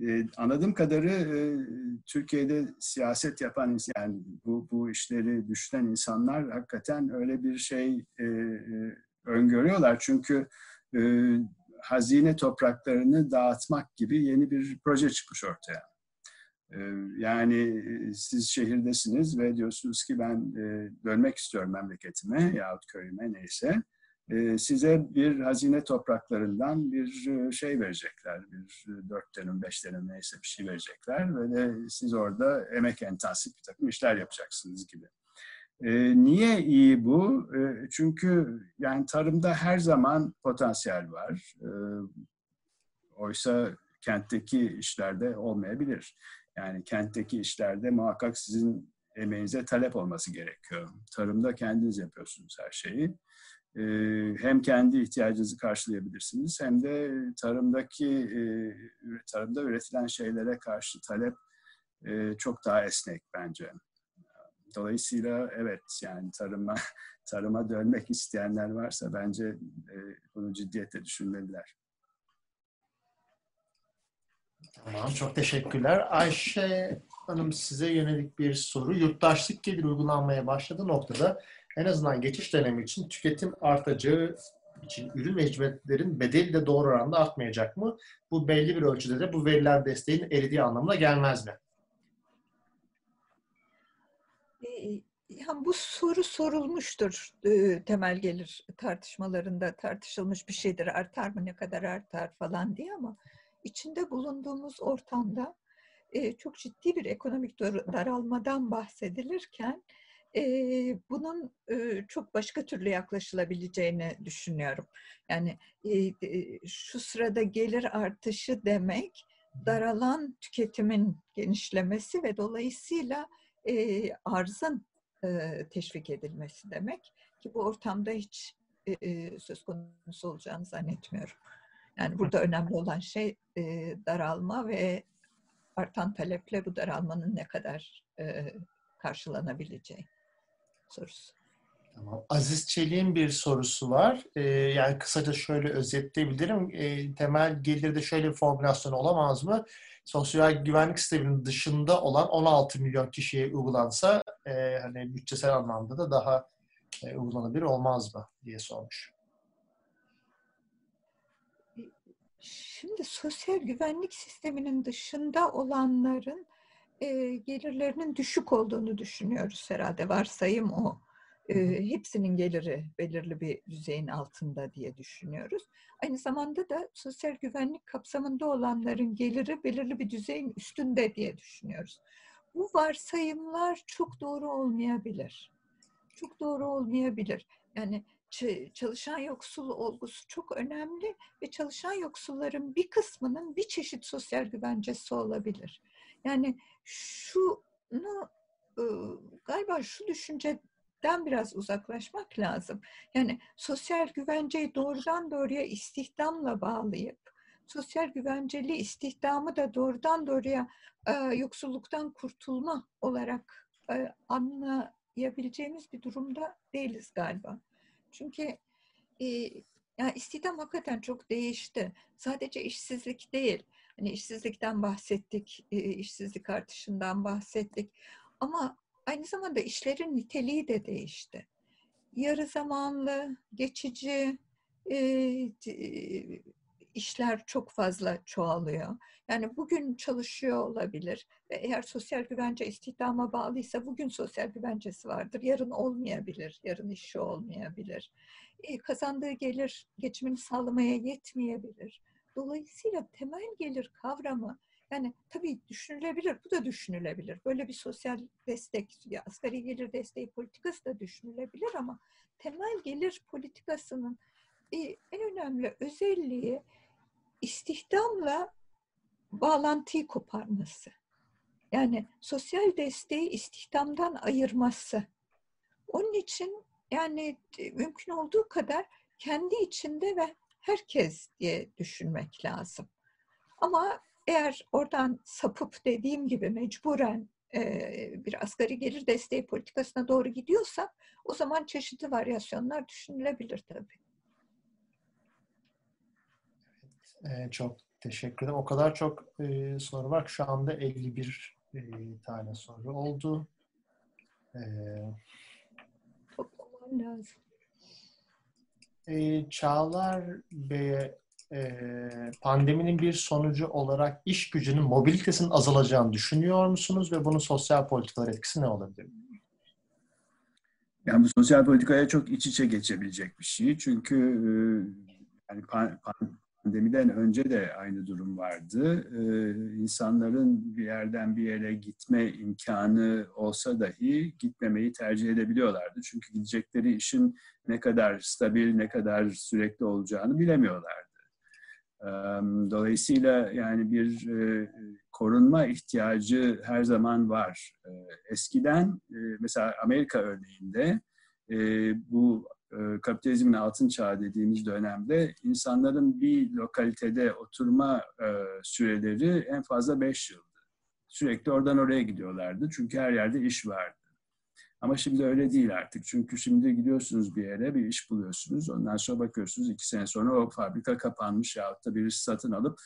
S2: E, anladığım kadarı e, Türkiye'de siyaset yapan yani bu bu işleri düşünen insanlar hakikaten öyle bir şey e, e, öngörüyorlar çünkü hazine topraklarını dağıtmak gibi yeni bir proje çıkmış ortaya. Ee, yani siz şehirdesiniz ve diyorsunuz ki ben dönmek istiyorum memleketime yahut köyüme neyse. Ee, size bir hazine topraklarından bir e, şey verecekler. Bir dört dönüm, beş dönüm neyse bir şey verecekler. Ve de siz orada emek intensif bir takım işler yapacaksınız gibi. E, niye iyi bu? E, çünkü yani tarımda her zaman potansiyel var. E, oysa kentteki işlerde olmayabilir. Yani kentteki işlerde muhakkak sizin emeğinize talep olması gerekiyor. Tarımda kendiniz yapıyorsunuz her şeyi. E, hem kendi ihtiyacınızı karşılayabilirsiniz hem de tarımdaki e, tarımda üretilen şeylere karşı talep e, çok daha esnek bence. Dolayısıyla evet yani tarıma tarıma dönmek isteyenler varsa bence e, bunu ciddiyetle düşünmeliler.
S1: Tamam, çok teşekkürler. Ayşe Hanım size yönelik bir soru. Yurttaşlık gelir uygulanmaya başladığı noktada en azından geçiş dönemi için tüketim artacağı için ürün ve hizmetlerin bedeli de doğru oranda artmayacak mı? Bu belli bir ölçüde de bu verilen desteğin eridiği anlamına gelmez mi?
S3: Yani bu soru sorulmuştur e, temel gelir tartışmalarında tartışılmış bir şeydir artar mı ne kadar artar falan diye ama içinde bulunduğumuz ortamda e, çok ciddi bir ekonomik daralmadan bahsedilirken e, bunun e, çok başka türlü yaklaşılabileceğini düşünüyorum. Yani e, şu sırada gelir artışı demek daralan tüketimin genişlemesi ve dolayısıyla e, arzın e, teşvik edilmesi demek ki bu ortamda hiç e, söz konusu olacağını zannetmiyorum. Yani burada önemli olan şey e, daralma ve artan taleple bu daralmanın ne kadar e, karşılanabileceği sorusu.
S1: Tamam. Aziz Çelik'in bir sorusu var. Ee, yani kısaca şöyle özetleyebilirim. Ee, temel gelirde şöyle bir formülasyon olamaz mı? Sosyal güvenlik sisteminin dışında olan 16 milyon kişiye uygulansa e, hani bütçesel anlamda da daha e, uygulanabilir olmaz mı diye sormuş.
S3: Şimdi sosyal güvenlik sisteminin dışında olanların e, gelirlerinin düşük olduğunu düşünüyoruz herhalde. Varsayım o. E, hepsinin geliri belirli bir düzeyin altında diye düşünüyoruz. Aynı zamanda da sosyal güvenlik kapsamında olanların geliri belirli bir düzeyin üstünde diye düşünüyoruz. Bu varsayımlar çok doğru olmayabilir. Çok doğru olmayabilir. Yani çalışan yoksul olgusu çok önemli ve çalışan yoksulların bir kısmının bir çeşit sosyal güvencesi olabilir. Yani şunu galiba şu düşünce den biraz uzaklaşmak lazım. Yani sosyal güvenceyi doğrudan doğruya istihdamla bağlayıp sosyal güvenceli istihdamı da doğrudan doğruya e, yoksulluktan kurtulma olarak e, anlayabileceğimiz bir durumda değiliz galiba. Çünkü e, yani istihdam hakikaten çok değişti. Sadece işsizlik değil. Hani işsizlikten bahsettik, e, işsizlik artışından bahsettik. Ama aynı zamanda işlerin niteliği de değişti. Yarı zamanlı, geçici e, işler çok fazla çoğalıyor. Yani bugün çalışıyor olabilir ve eğer sosyal güvence istihdama bağlıysa bugün sosyal güvencesi vardır. Yarın olmayabilir, yarın işi olmayabilir. E, kazandığı gelir geçimini sağlamaya yetmeyebilir. Dolayısıyla temel gelir kavramı yani tabii düşünülebilir, bu da düşünülebilir. Böyle bir sosyal destek, asgari gelir desteği politikası da düşünülebilir ama temel gelir politikasının en önemli özelliği istihdamla bağlantıyı koparması. Yani sosyal desteği istihdamdan ayırması. Onun için yani mümkün olduğu kadar kendi içinde ve herkes diye düşünmek lazım. Ama eğer oradan sapıp dediğim gibi mecburen e, bir asgari gelir desteği politikasına doğru gidiyorsak o zaman çeşitli varyasyonlar düşünülebilir tabii.
S1: Evet, çok teşekkür ederim. O kadar çok e, soru var şu anda 51 e, tane soru oldu. E,
S3: Toplamam lazım.
S1: E, Çağlar Bey'e e, pandeminin bir sonucu olarak iş gücünün mobilitesinin azalacağını düşünüyor musunuz ve bunun sosyal politikalar etkisi ne olabilir?
S2: Yani bu sosyal politikaya çok iç içe geçebilecek bir şey. Çünkü e, yani pan, pan, pandemiden önce de aynı durum vardı. Ee, insanların bir yerden bir yere gitme imkanı olsa dahi gitmemeyi tercih edebiliyorlardı. Çünkü gidecekleri işin ne kadar stabil, ne kadar sürekli olacağını bilemiyorlardı. Dolayısıyla yani bir e, korunma ihtiyacı her zaman var. Eskiden e, mesela Amerika örneğinde e, bu kapitalizmin altın çağı dediğimiz dönemde insanların bir lokalitede oturma süreleri en fazla 5 yıldı. Sürekli oradan oraya gidiyorlardı çünkü her yerde iş vardı. Ama şimdi öyle değil artık. Çünkü şimdi gidiyorsunuz bir yere, bir iş buluyorsunuz. Ondan sonra bakıyorsunuz iki sene sonra o fabrika kapanmış yahut da birisi satın alıp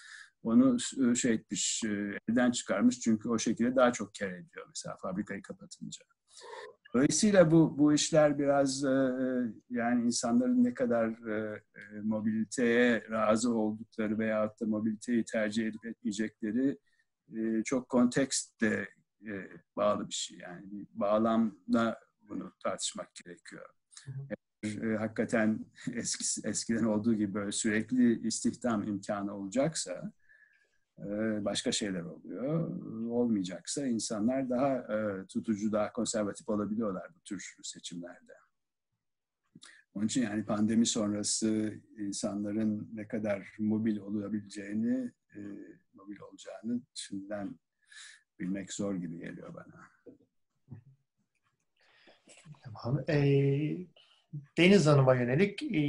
S2: onu şey etmiş, elden çıkarmış. Çünkü o şekilde daha çok kar ediyor mesela fabrikayı kapatınca. Dolayısıyla bu bu işler biraz yani insanların ne kadar mobiliteye razı oldukları veyahut da mobiliteyi tercih edip etmeyecekleri çok kontekstte e, bağlı bir şey. Yani bir bağlamda bunu tartışmak gerekiyor. Eğer e, hakikaten eski, eskiden olduğu gibi böyle sürekli istihdam imkanı olacaksa e, başka şeyler oluyor. Olmayacaksa insanlar daha e, tutucu, daha konservatif olabiliyorlar bu tür seçimlerde. Onun için yani pandemi sonrası insanların ne kadar mobil olabileceğini, e, mobil olacağını şimdiden bilmek zor gibi geliyor bana.
S1: Tamam. E, Deniz Hanım'a yönelik e,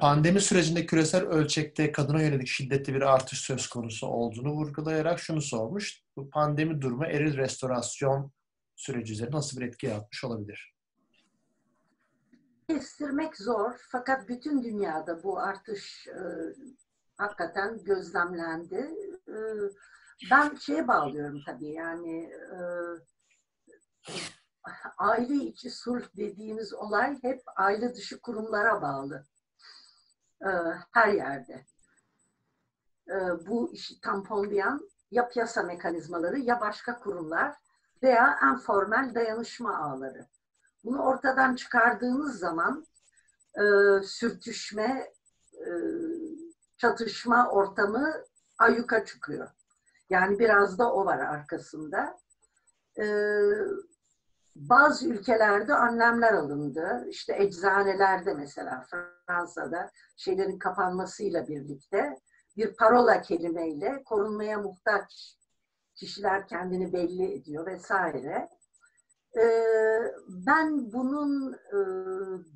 S1: pandemi sürecinde küresel ölçekte kadına yönelik şiddetli bir artış söz konusu olduğunu vurgulayarak şunu sormuş. Bu pandemi durumu eril restorasyon süreci üzerinde nasıl bir etki yaratmış olabilir?
S4: Kestirmek zor fakat bütün dünyada bu artış e, hakikaten gözlemlendi. Ee, ben şeye bağlıyorum tabii yani e, aile içi sulh dediğimiz olay hep aile dışı kurumlara bağlı. Ee, her yerde. Ee, bu işi tamponlayan ya piyasa mekanizmaları ya başka kurumlar veya en formel dayanışma ağları. Bunu ortadan çıkardığınız zaman e, sürtüşme, e, çatışma ortamı ayyuka çıkıyor. Yani biraz da o var arkasında. Ee, bazı ülkelerde önlemler alındı. İşte eczanelerde mesela Fransa'da şeylerin kapanmasıyla birlikte bir parola kelimeyle korunmaya muhtaç kişiler kendini belli ediyor vesaire. e, ben bunun e,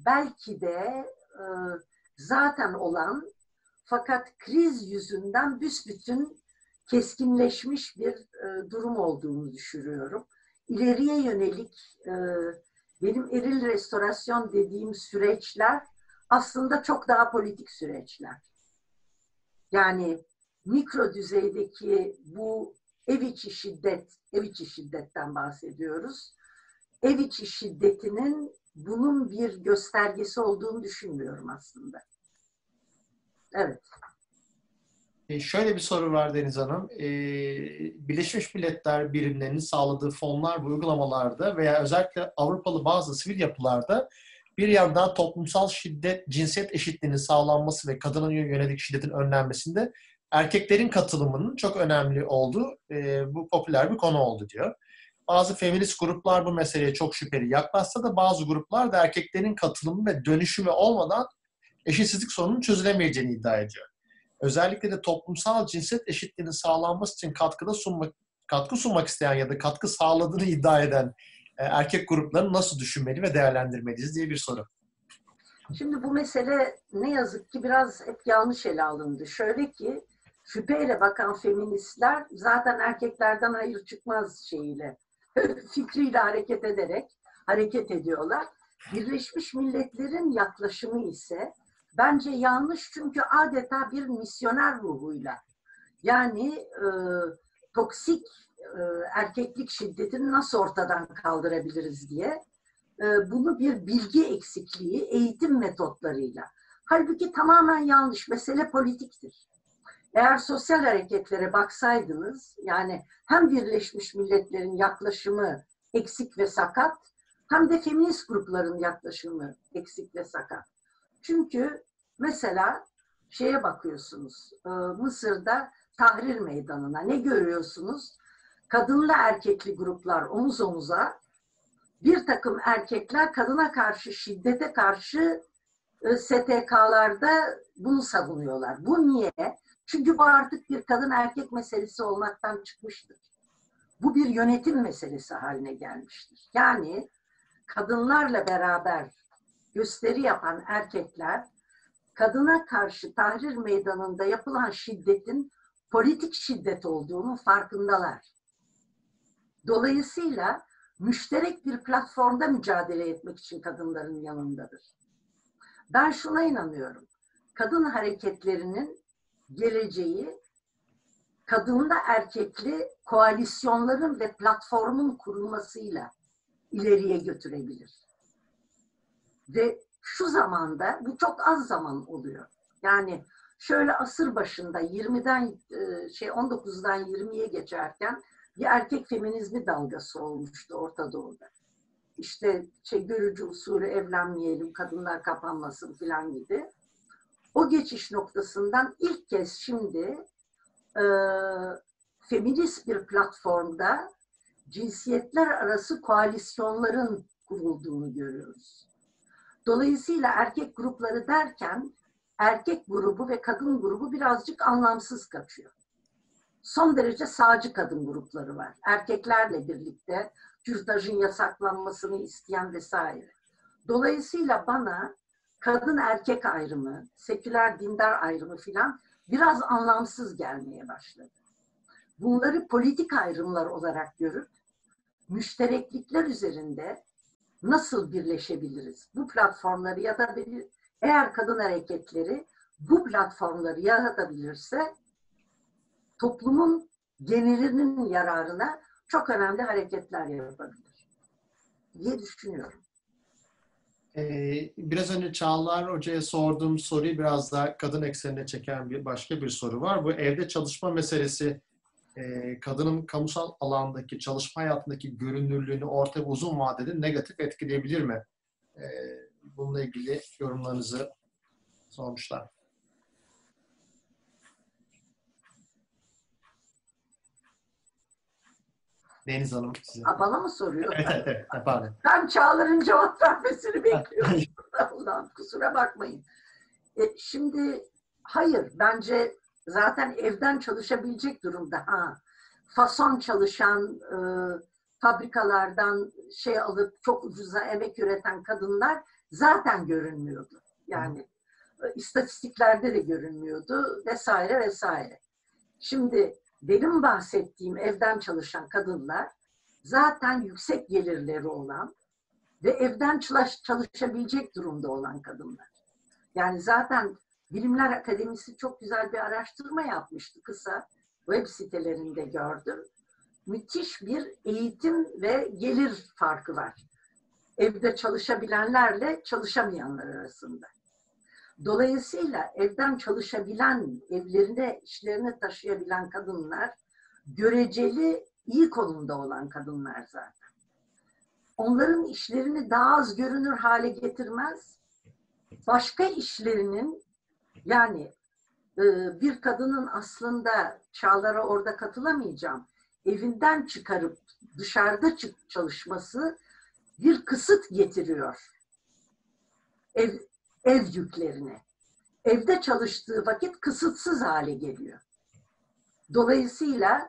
S4: belki de e, zaten olan fakat kriz yüzünden büsbütün keskinleşmiş bir e, durum olduğunu düşünüyorum. İleriye yönelik e, benim eril restorasyon dediğim süreçler aslında çok daha politik süreçler. Yani mikro düzeydeki bu ev içi şiddet, ev içi şiddetten bahsediyoruz. Ev içi şiddetinin bunun bir göstergesi olduğunu düşünmüyorum aslında. Evet.
S1: E, şöyle bir soru var Deniz Hanım. E, Birleşmiş Milletler birimlerinin sağladığı fonlar ve uygulamalarda veya özellikle Avrupalı bazı sivil yapılarda bir yandan toplumsal şiddet, cinsiyet eşitliğinin sağlanması ve kadına yönelik şiddetin önlenmesinde erkeklerin katılımının çok önemli olduğu e, bu popüler bir konu oldu diyor. Bazı feminist gruplar bu meseleye çok şüpheli yaklaşsa da bazı gruplar da erkeklerin katılımı ve dönüşümü olmadan eşitsizlik sorunun çözülemeyeceğini iddia ediyor. Özellikle de toplumsal cinsiyet eşitliğinin sağlanması için katkıda sunmak, katkı sunmak isteyen ya da katkı sağladığını iddia eden e, erkek gruplarını nasıl düşünmeli ve değerlendirmeliyiz diye bir soru.
S4: Şimdi bu mesele ne yazık ki biraz hep yanlış ele alındı. Şöyle ki şüpheyle bakan feministler zaten erkeklerden hayır çıkmaz şeyiyle, fikriyle hareket ederek hareket ediyorlar. Birleşmiş Milletler'in yaklaşımı ise bence yanlış çünkü adeta bir misyoner ruhuyla yani e, toksik e, erkeklik şiddetini nasıl ortadan kaldırabiliriz diye e, bunu bir bilgi eksikliği eğitim metotlarıyla halbuki tamamen yanlış mesele politiktir. Eğer sosyal hareketlere baksaydınız yani hem Birleşmiş Milletler'in yaklaşımı eksik ve sakat hem de feminist grupların yaklaşımı eksik ve sakat. Çünkü mesela şeye bakıyorsunuz e, Mısır'da Tahrir Meydanı'na ne görüyorsunuz? Kadınlı erkekli gruplar omuz omuza bir takım erkekler kadına karşı şiddete karşı e, STK'larda bunu savunuyorlar. Bu niye? Çünkü bu artık bir kadın erkek meselesi olmaktan çıkmıştır. Bu bir yönetim meselesi haline gelmiştir. Yani kadınlarla beraber gösteri yapan erkekler kadına karşı Tahrir Meydanı'nda yapılan şiddetin politik şiddet olduğunu farkındalar. Dolayısıyla müşterek bir platformda mücadele etmek için kadınların yanındadır. Ben şuna inanıyorum. Kadın hareketlerinin geleceği kadınla erkekli koalisyonların ve platformun kurulmasıyla ileriye götürebilir. Ve şu zamanda bu çok az zaman oluyor. Yani şöyle asır başında 20'den şey 19'dan 20'ye geçerken bir erkek feminizmi dalgası olmuştu Orta Doğu'da. İşte şey, görücü usulü evlenmeyelim, kadınlar kapanmasın filan gibi. O geçiş noktasından ilk kez şimdi e, feminist bir platformda cinsiyetler arası koalisyonların kurulduğunu görüyoruz. Dolayısıyla erkek grupları derken erkek grubu ve kadın grubu birazcık anlamsız kaçıyor. Son derece sağcı kadın grupları var. Erkeklerle birlikte kürtajın yasaklanmasını isteyen vesaire. Dolayısıyla bana kadın erkek ayrımı, seküler dindar ayrımı filan biraz anlamsız gelmeye başladı. Bunları politik ayrımlar olarak görüp müştereklikler üzerinde nasıl birleşebiliriz? Bu platformları ya da eğer kadın hareketleri bu platformları yaratabilirse toplumun genelinin yararına çok önemli hareketler yapabilir diye düşünüyorum.
S1: Ee, biraz önce Çağlar Hoca'ya sorduğum soruyu biraz daha kadın eksenine çeken bir başka bir soru var. Bu evde çalışma meselesi e, kadının kamusal alandaki çalışma hayatındaki görünürlüğünü orta ve uzun vadede negatif etkileyebilir mi? E, bununla ilgili yorumlarınızı sormuşlar. Deniz Hanım size.
S4: Ha, bana mı soruyor?
S1: Evet, evet, evet. Pardon.
S4: Ben Çağlar'ın cevap vermesini bekliyorum. Allah'ım kusura bakmayın. E, şimdi hayır bence zaten evden çalışabilecek durumda. Ha, fason çalışan, e, fabrikalardan şey alıp çok ucuza emek üreten kadınlar zaten görünmüyordu. Yani e, istatistiklerde de görünmüyordu vesaire vesaire. Şimdi benim bahsettiğim evden çalışan kadınlar zaten yüksek gelirleri olan ve evden çalış, çalışabilecek durumda olan kadınlar. Yani zaten Bilimler Akademisi çok güzel bir araştırma yapmıştı kısa. Web sitelerinde gördüm. Müthiş bir eğitim ve gelir farkı var. Evde çalışabilenlerle çalışamayanlar arasında. Dolayısıyla evden çalışabilen, evlerine, işlerini taşıyabilen kadınlar göreceli iyi konumda olan kadınlar zaten. Onların işlerini daha az görünür hale getirmez. Başka işlerinin yani e, bir kadının aslında çağlara orada katılamayacağım. Evinden çıkarıp dışarıda çık çalışması bir kısıt getiriyor. Ev, ev yüklerine. Evde çalıştığı vakit kısıtsız hale geliyor. Dolayısıyla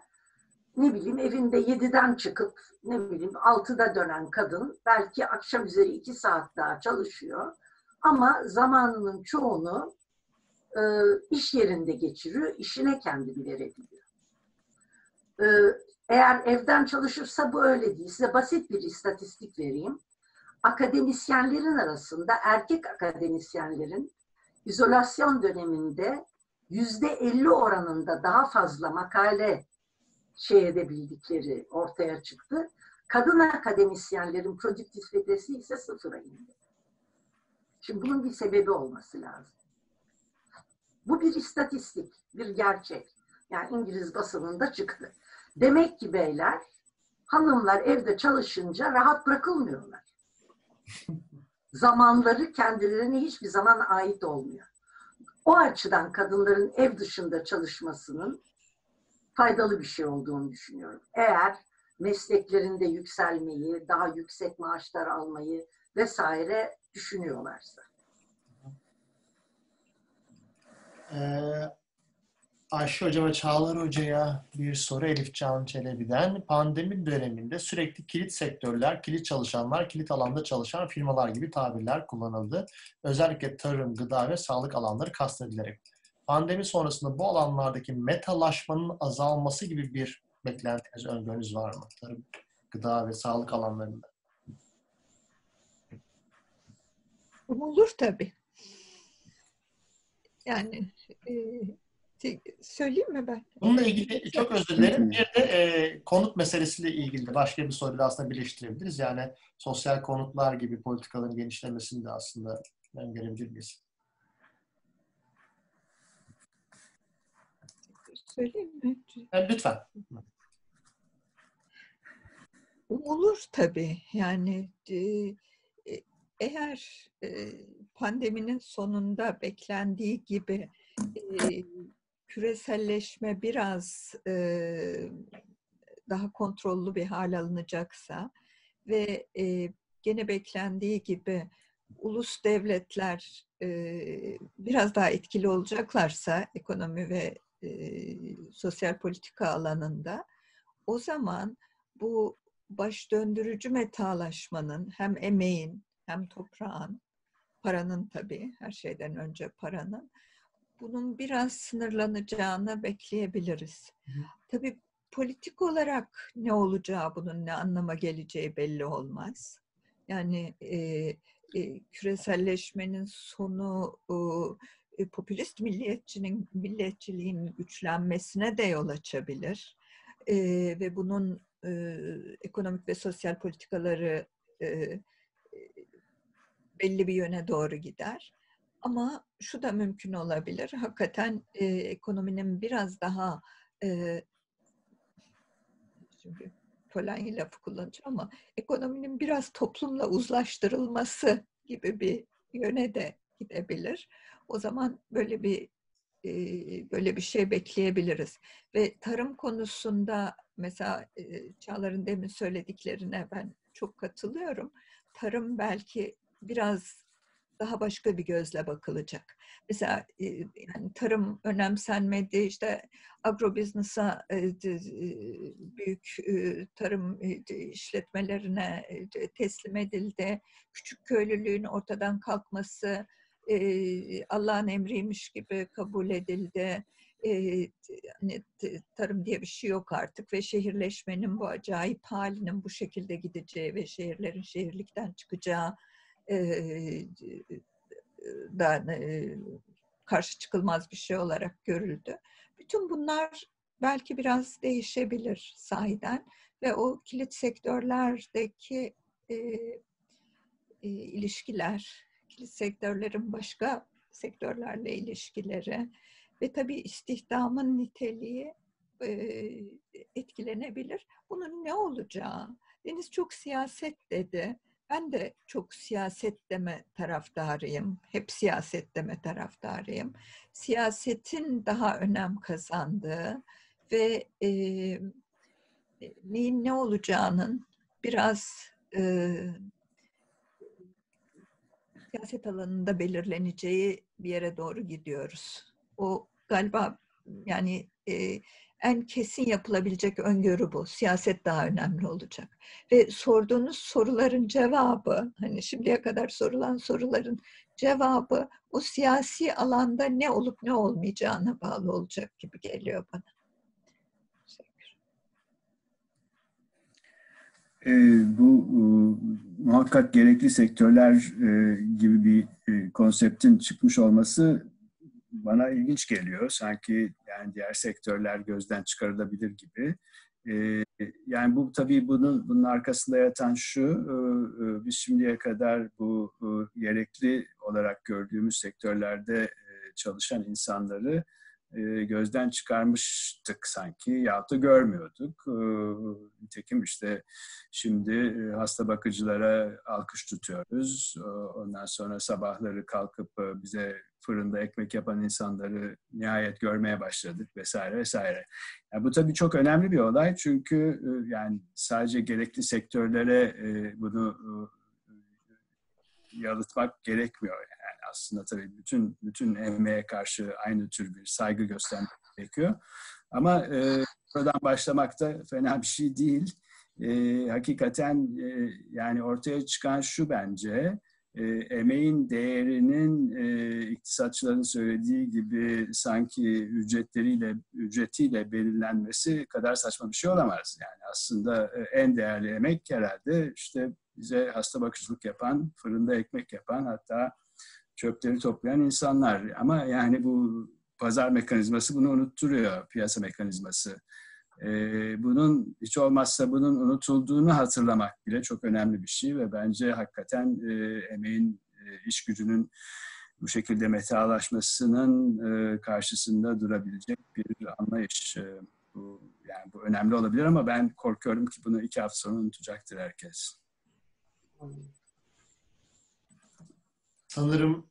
S4: ne bileyim evinde yediden çıkıp ne bileyim altıda dönen kadın belki akşam üzeri iki saat daha çalışıyor. Ama zamanının çoğunu e, iş yerinde geçiriyor, işine kendini verebiliyor. E, eğer evden çalışırsa bu öyle değil. Size basit bir istatistik vereyim. Akademisyenlerin arasında erkek akademisyenlerin izolasyon döneminde yüzde elli oranında daha fazla makale şey edebildikleri ortaya çıktı. Kadın akademisyenlerin produktifitesi ise sıfıra indi. Şimdi bunun bir sebebi olması lazım. Bu bir istatistik, bir gerçek. Yani İngiliz basınında çıktı. Demek ki beyler, hanımlar evde çalışınca rahat bırakılmıyorlar. Zamanları kendilerine hiçbir zaman ait olmuyor. O açıdan kadınların ev dışında çalışmasının faydalı bir şey olduğunu düşünüyorum. Eğer mesleklerinde yükselmeyi, daha yüksek maaşlar almayı vesaire düşünüyorlarsa.
S1: Ee, Ayşe Hoca ve Çağlar Hoca'ya bir soru Elif Can Çelebi'den. Pandemi döneminde sürekli kilit sektörler, kilit çalışanlar, kilit alanda çalışan firmalar gibi tabirler kullanıldı. Özellikle tarım, gıda ve sağlık alanları kastedilerek. Pandemi sonrasında bu alanlardaki metalaşmanın azalması gibi bir beklentiniz, öngörünüz var mı? Tarım, gıda ve sağlık alanlarında.
S3: Olur tabii. Yani e, söyleyeyim mi ben?
S1: Bununla ilgili çok özür dilerim. Bir de e, konut meselesiyle ilgili de başka bir soruyla aslında birleştirebiliriz. Yani sosyal konutlar gibi politikaların genişlemesini de aslında öngörebilir miyiz?
S3: Söyleyeyim mi?
S1: Yani lütfen.
S3: Olur tabii. Yani e, eğer e, pandeminin sonunda beklendiği gibi e, küreselleşme biraz e, daha kontrollü bir hal alınacaksa ve e, gene beklendiği gibi ulus devletler e, biraz daha etkili olacaklarsa ekonomi ve e, sosyal politika alanında o zaman bu baş döndürücü metalaşmanın hem emeğin hem toprağın paranın tabii her şeyden önce paranın bunun biraz sınırlanacağını bekleyebiliriz. Hı. Tabii politik olarak ne olacağı bunun ne anlama geleceği belli olmaz. Yani e, e, küreselleşmenin sonu e, popülist milliyetçinin milliyetçiliğin güçlenmesine de yol açabilir. E, ve bunun e, ekonomik ve sosyal politikaları e, belli bir yöne doğru gider. Ama şu da mümkün olabilir. Hakikaten e, ekonominin biraz daha e, şimdi Polanyi lafı kullanacağım ama ekonominin biraz toplumla uzlaştırılması gibi bir yöne de gidebilir. O zaman böyle bir e, böyle bir şey bekleyebiliriz. Ve tarım konusunda mesela e, Çağlar'ın demin söylediklerine ben çok katılıyorum. Tarım belki biraz daha başka bir gözle bakılacak. Mesela e, yani tarım önemsenmedi, işte agrobusiness'a e, büyük tarım işletmelerine teslim edildi. Küçük köylülüğün ortadan kalkması Allah'ın emriymiş gibi kabul edildi. Hani tarım diye bir şey yok artık ve şehirleşmenin bu acayip halinin bu şekilde gideceği ve şehirlerin şehirlikten çıkacağı da karşı çıkılmaz bir şey olarak görüldü. Bütün bunlar belki biraz değişebilir sahiden ve o kilit sektörlerdeki e, e, ilişkiler, kilit sektörlerin başka sektörlerle ilişkileri ve tabii istihdamın niteliği e, etkilenebilir. Bunun ne olacağı, Deniz çok siyaset dedi. Ben de çok siyaset deme taraftarıyım. Hep siyaset deme taraftarıyım. Siyasetin daha önem kazandığı ve e, neyin ne olacağının biraz e, siyaset alanında belirleneceği bir yere doğru gidiyoruz. O galiba yani e, en kesin yapılabilecek öngörü bu. Siyaset daha önemli olacak. Ve sorduğunuz soruların cevabı, hani şimdiye kadar sorulan soruların cevabı o siyasi alanda ne olup ne olmayacağına bağlı olacak gibi geliyor bana.
S2: E, bu e, muhakkak gerekli sektörler e, gibi bir e, konseptin çıkmış olması bana ilginç geliyor. Sanki yani diğer sektörler gözden çıkarılabilir gibi. Ee, yani bu tabii bunun bunun arkasında yatan şu, e, e, biz şimdiye kadar bu e, gerekli olarak gördüğümüz sektörlerde çalışan insanları gözden çıkarmıştık sanki yahut da görmüyorduk. Nitekim işte şimdi hasta bakıcılara alkış tutuyoruz. Ondan sonra sabahları kalkıp bize fırında ekmek yapan insanları nihayet görmeye başladık vesaire vesaire. Yani bu tabii çok önemli bir olay çünkü yani sadece gerekli sektörlere bunu yalıtmak gerekmiyor. Yani aslında tabii bütün bütün emeğe karşı aynı tür bir saygı göstermek gerekiyor. Ama e, buradan başlamak da fena bir şey değil. E, hakikaten e, yani ortaya çıkan şu bence, e, emeğin değerinin e, iktisatçıların söylediği gibi sanki ücretleriyle ücretiyle belirlenmesi kadar saçma bir şey olamaz. Yani aslında e, en değerli emek herhalde işte bize hasta bakıcılık yapan, fırında ekmek yapan hatta çöpleri toplayan insanlar. Ama yani bu pazar mekanizması bunu unutturuyor, piyasa mekanizması. Ee, bunun hiç olmazsa bunun unutulduğunu hatırlamak bile çok önemli bir şey ve bence hakikaten e, emeğin, e, iş gücünün bu şekilde metalaşmasının e, karşısında durabilecek bir anlayış. E, bu, yani bu önemli olabilir ama ben korkuyorum ki bunu iki hafta sonra unutacaktır herkes.
S1: Sanırım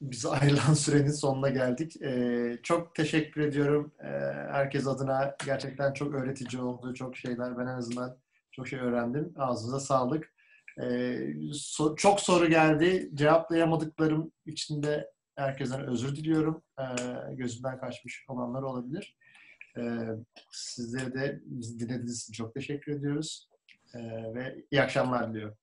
S1: biz ayrılan sürenin sonuna geldik. Ee, çok teşekkür ediyorum ee, herkes adına. Gerçekten çok öğretici oldu. Çok şeyler ben en azından çok şey öğrendim. Ağzınıza sağlık. Ee, so- çok soru geldi. Cevaplayamadıklarım için de herkesten özür diliyorum. Ee, gözümden kaçmış olanlar olabilir. Ee, sizlere de dinlediğiniz için çok teşekkür ediyoruz. Ee, ve iyi akşamlar diliyorum.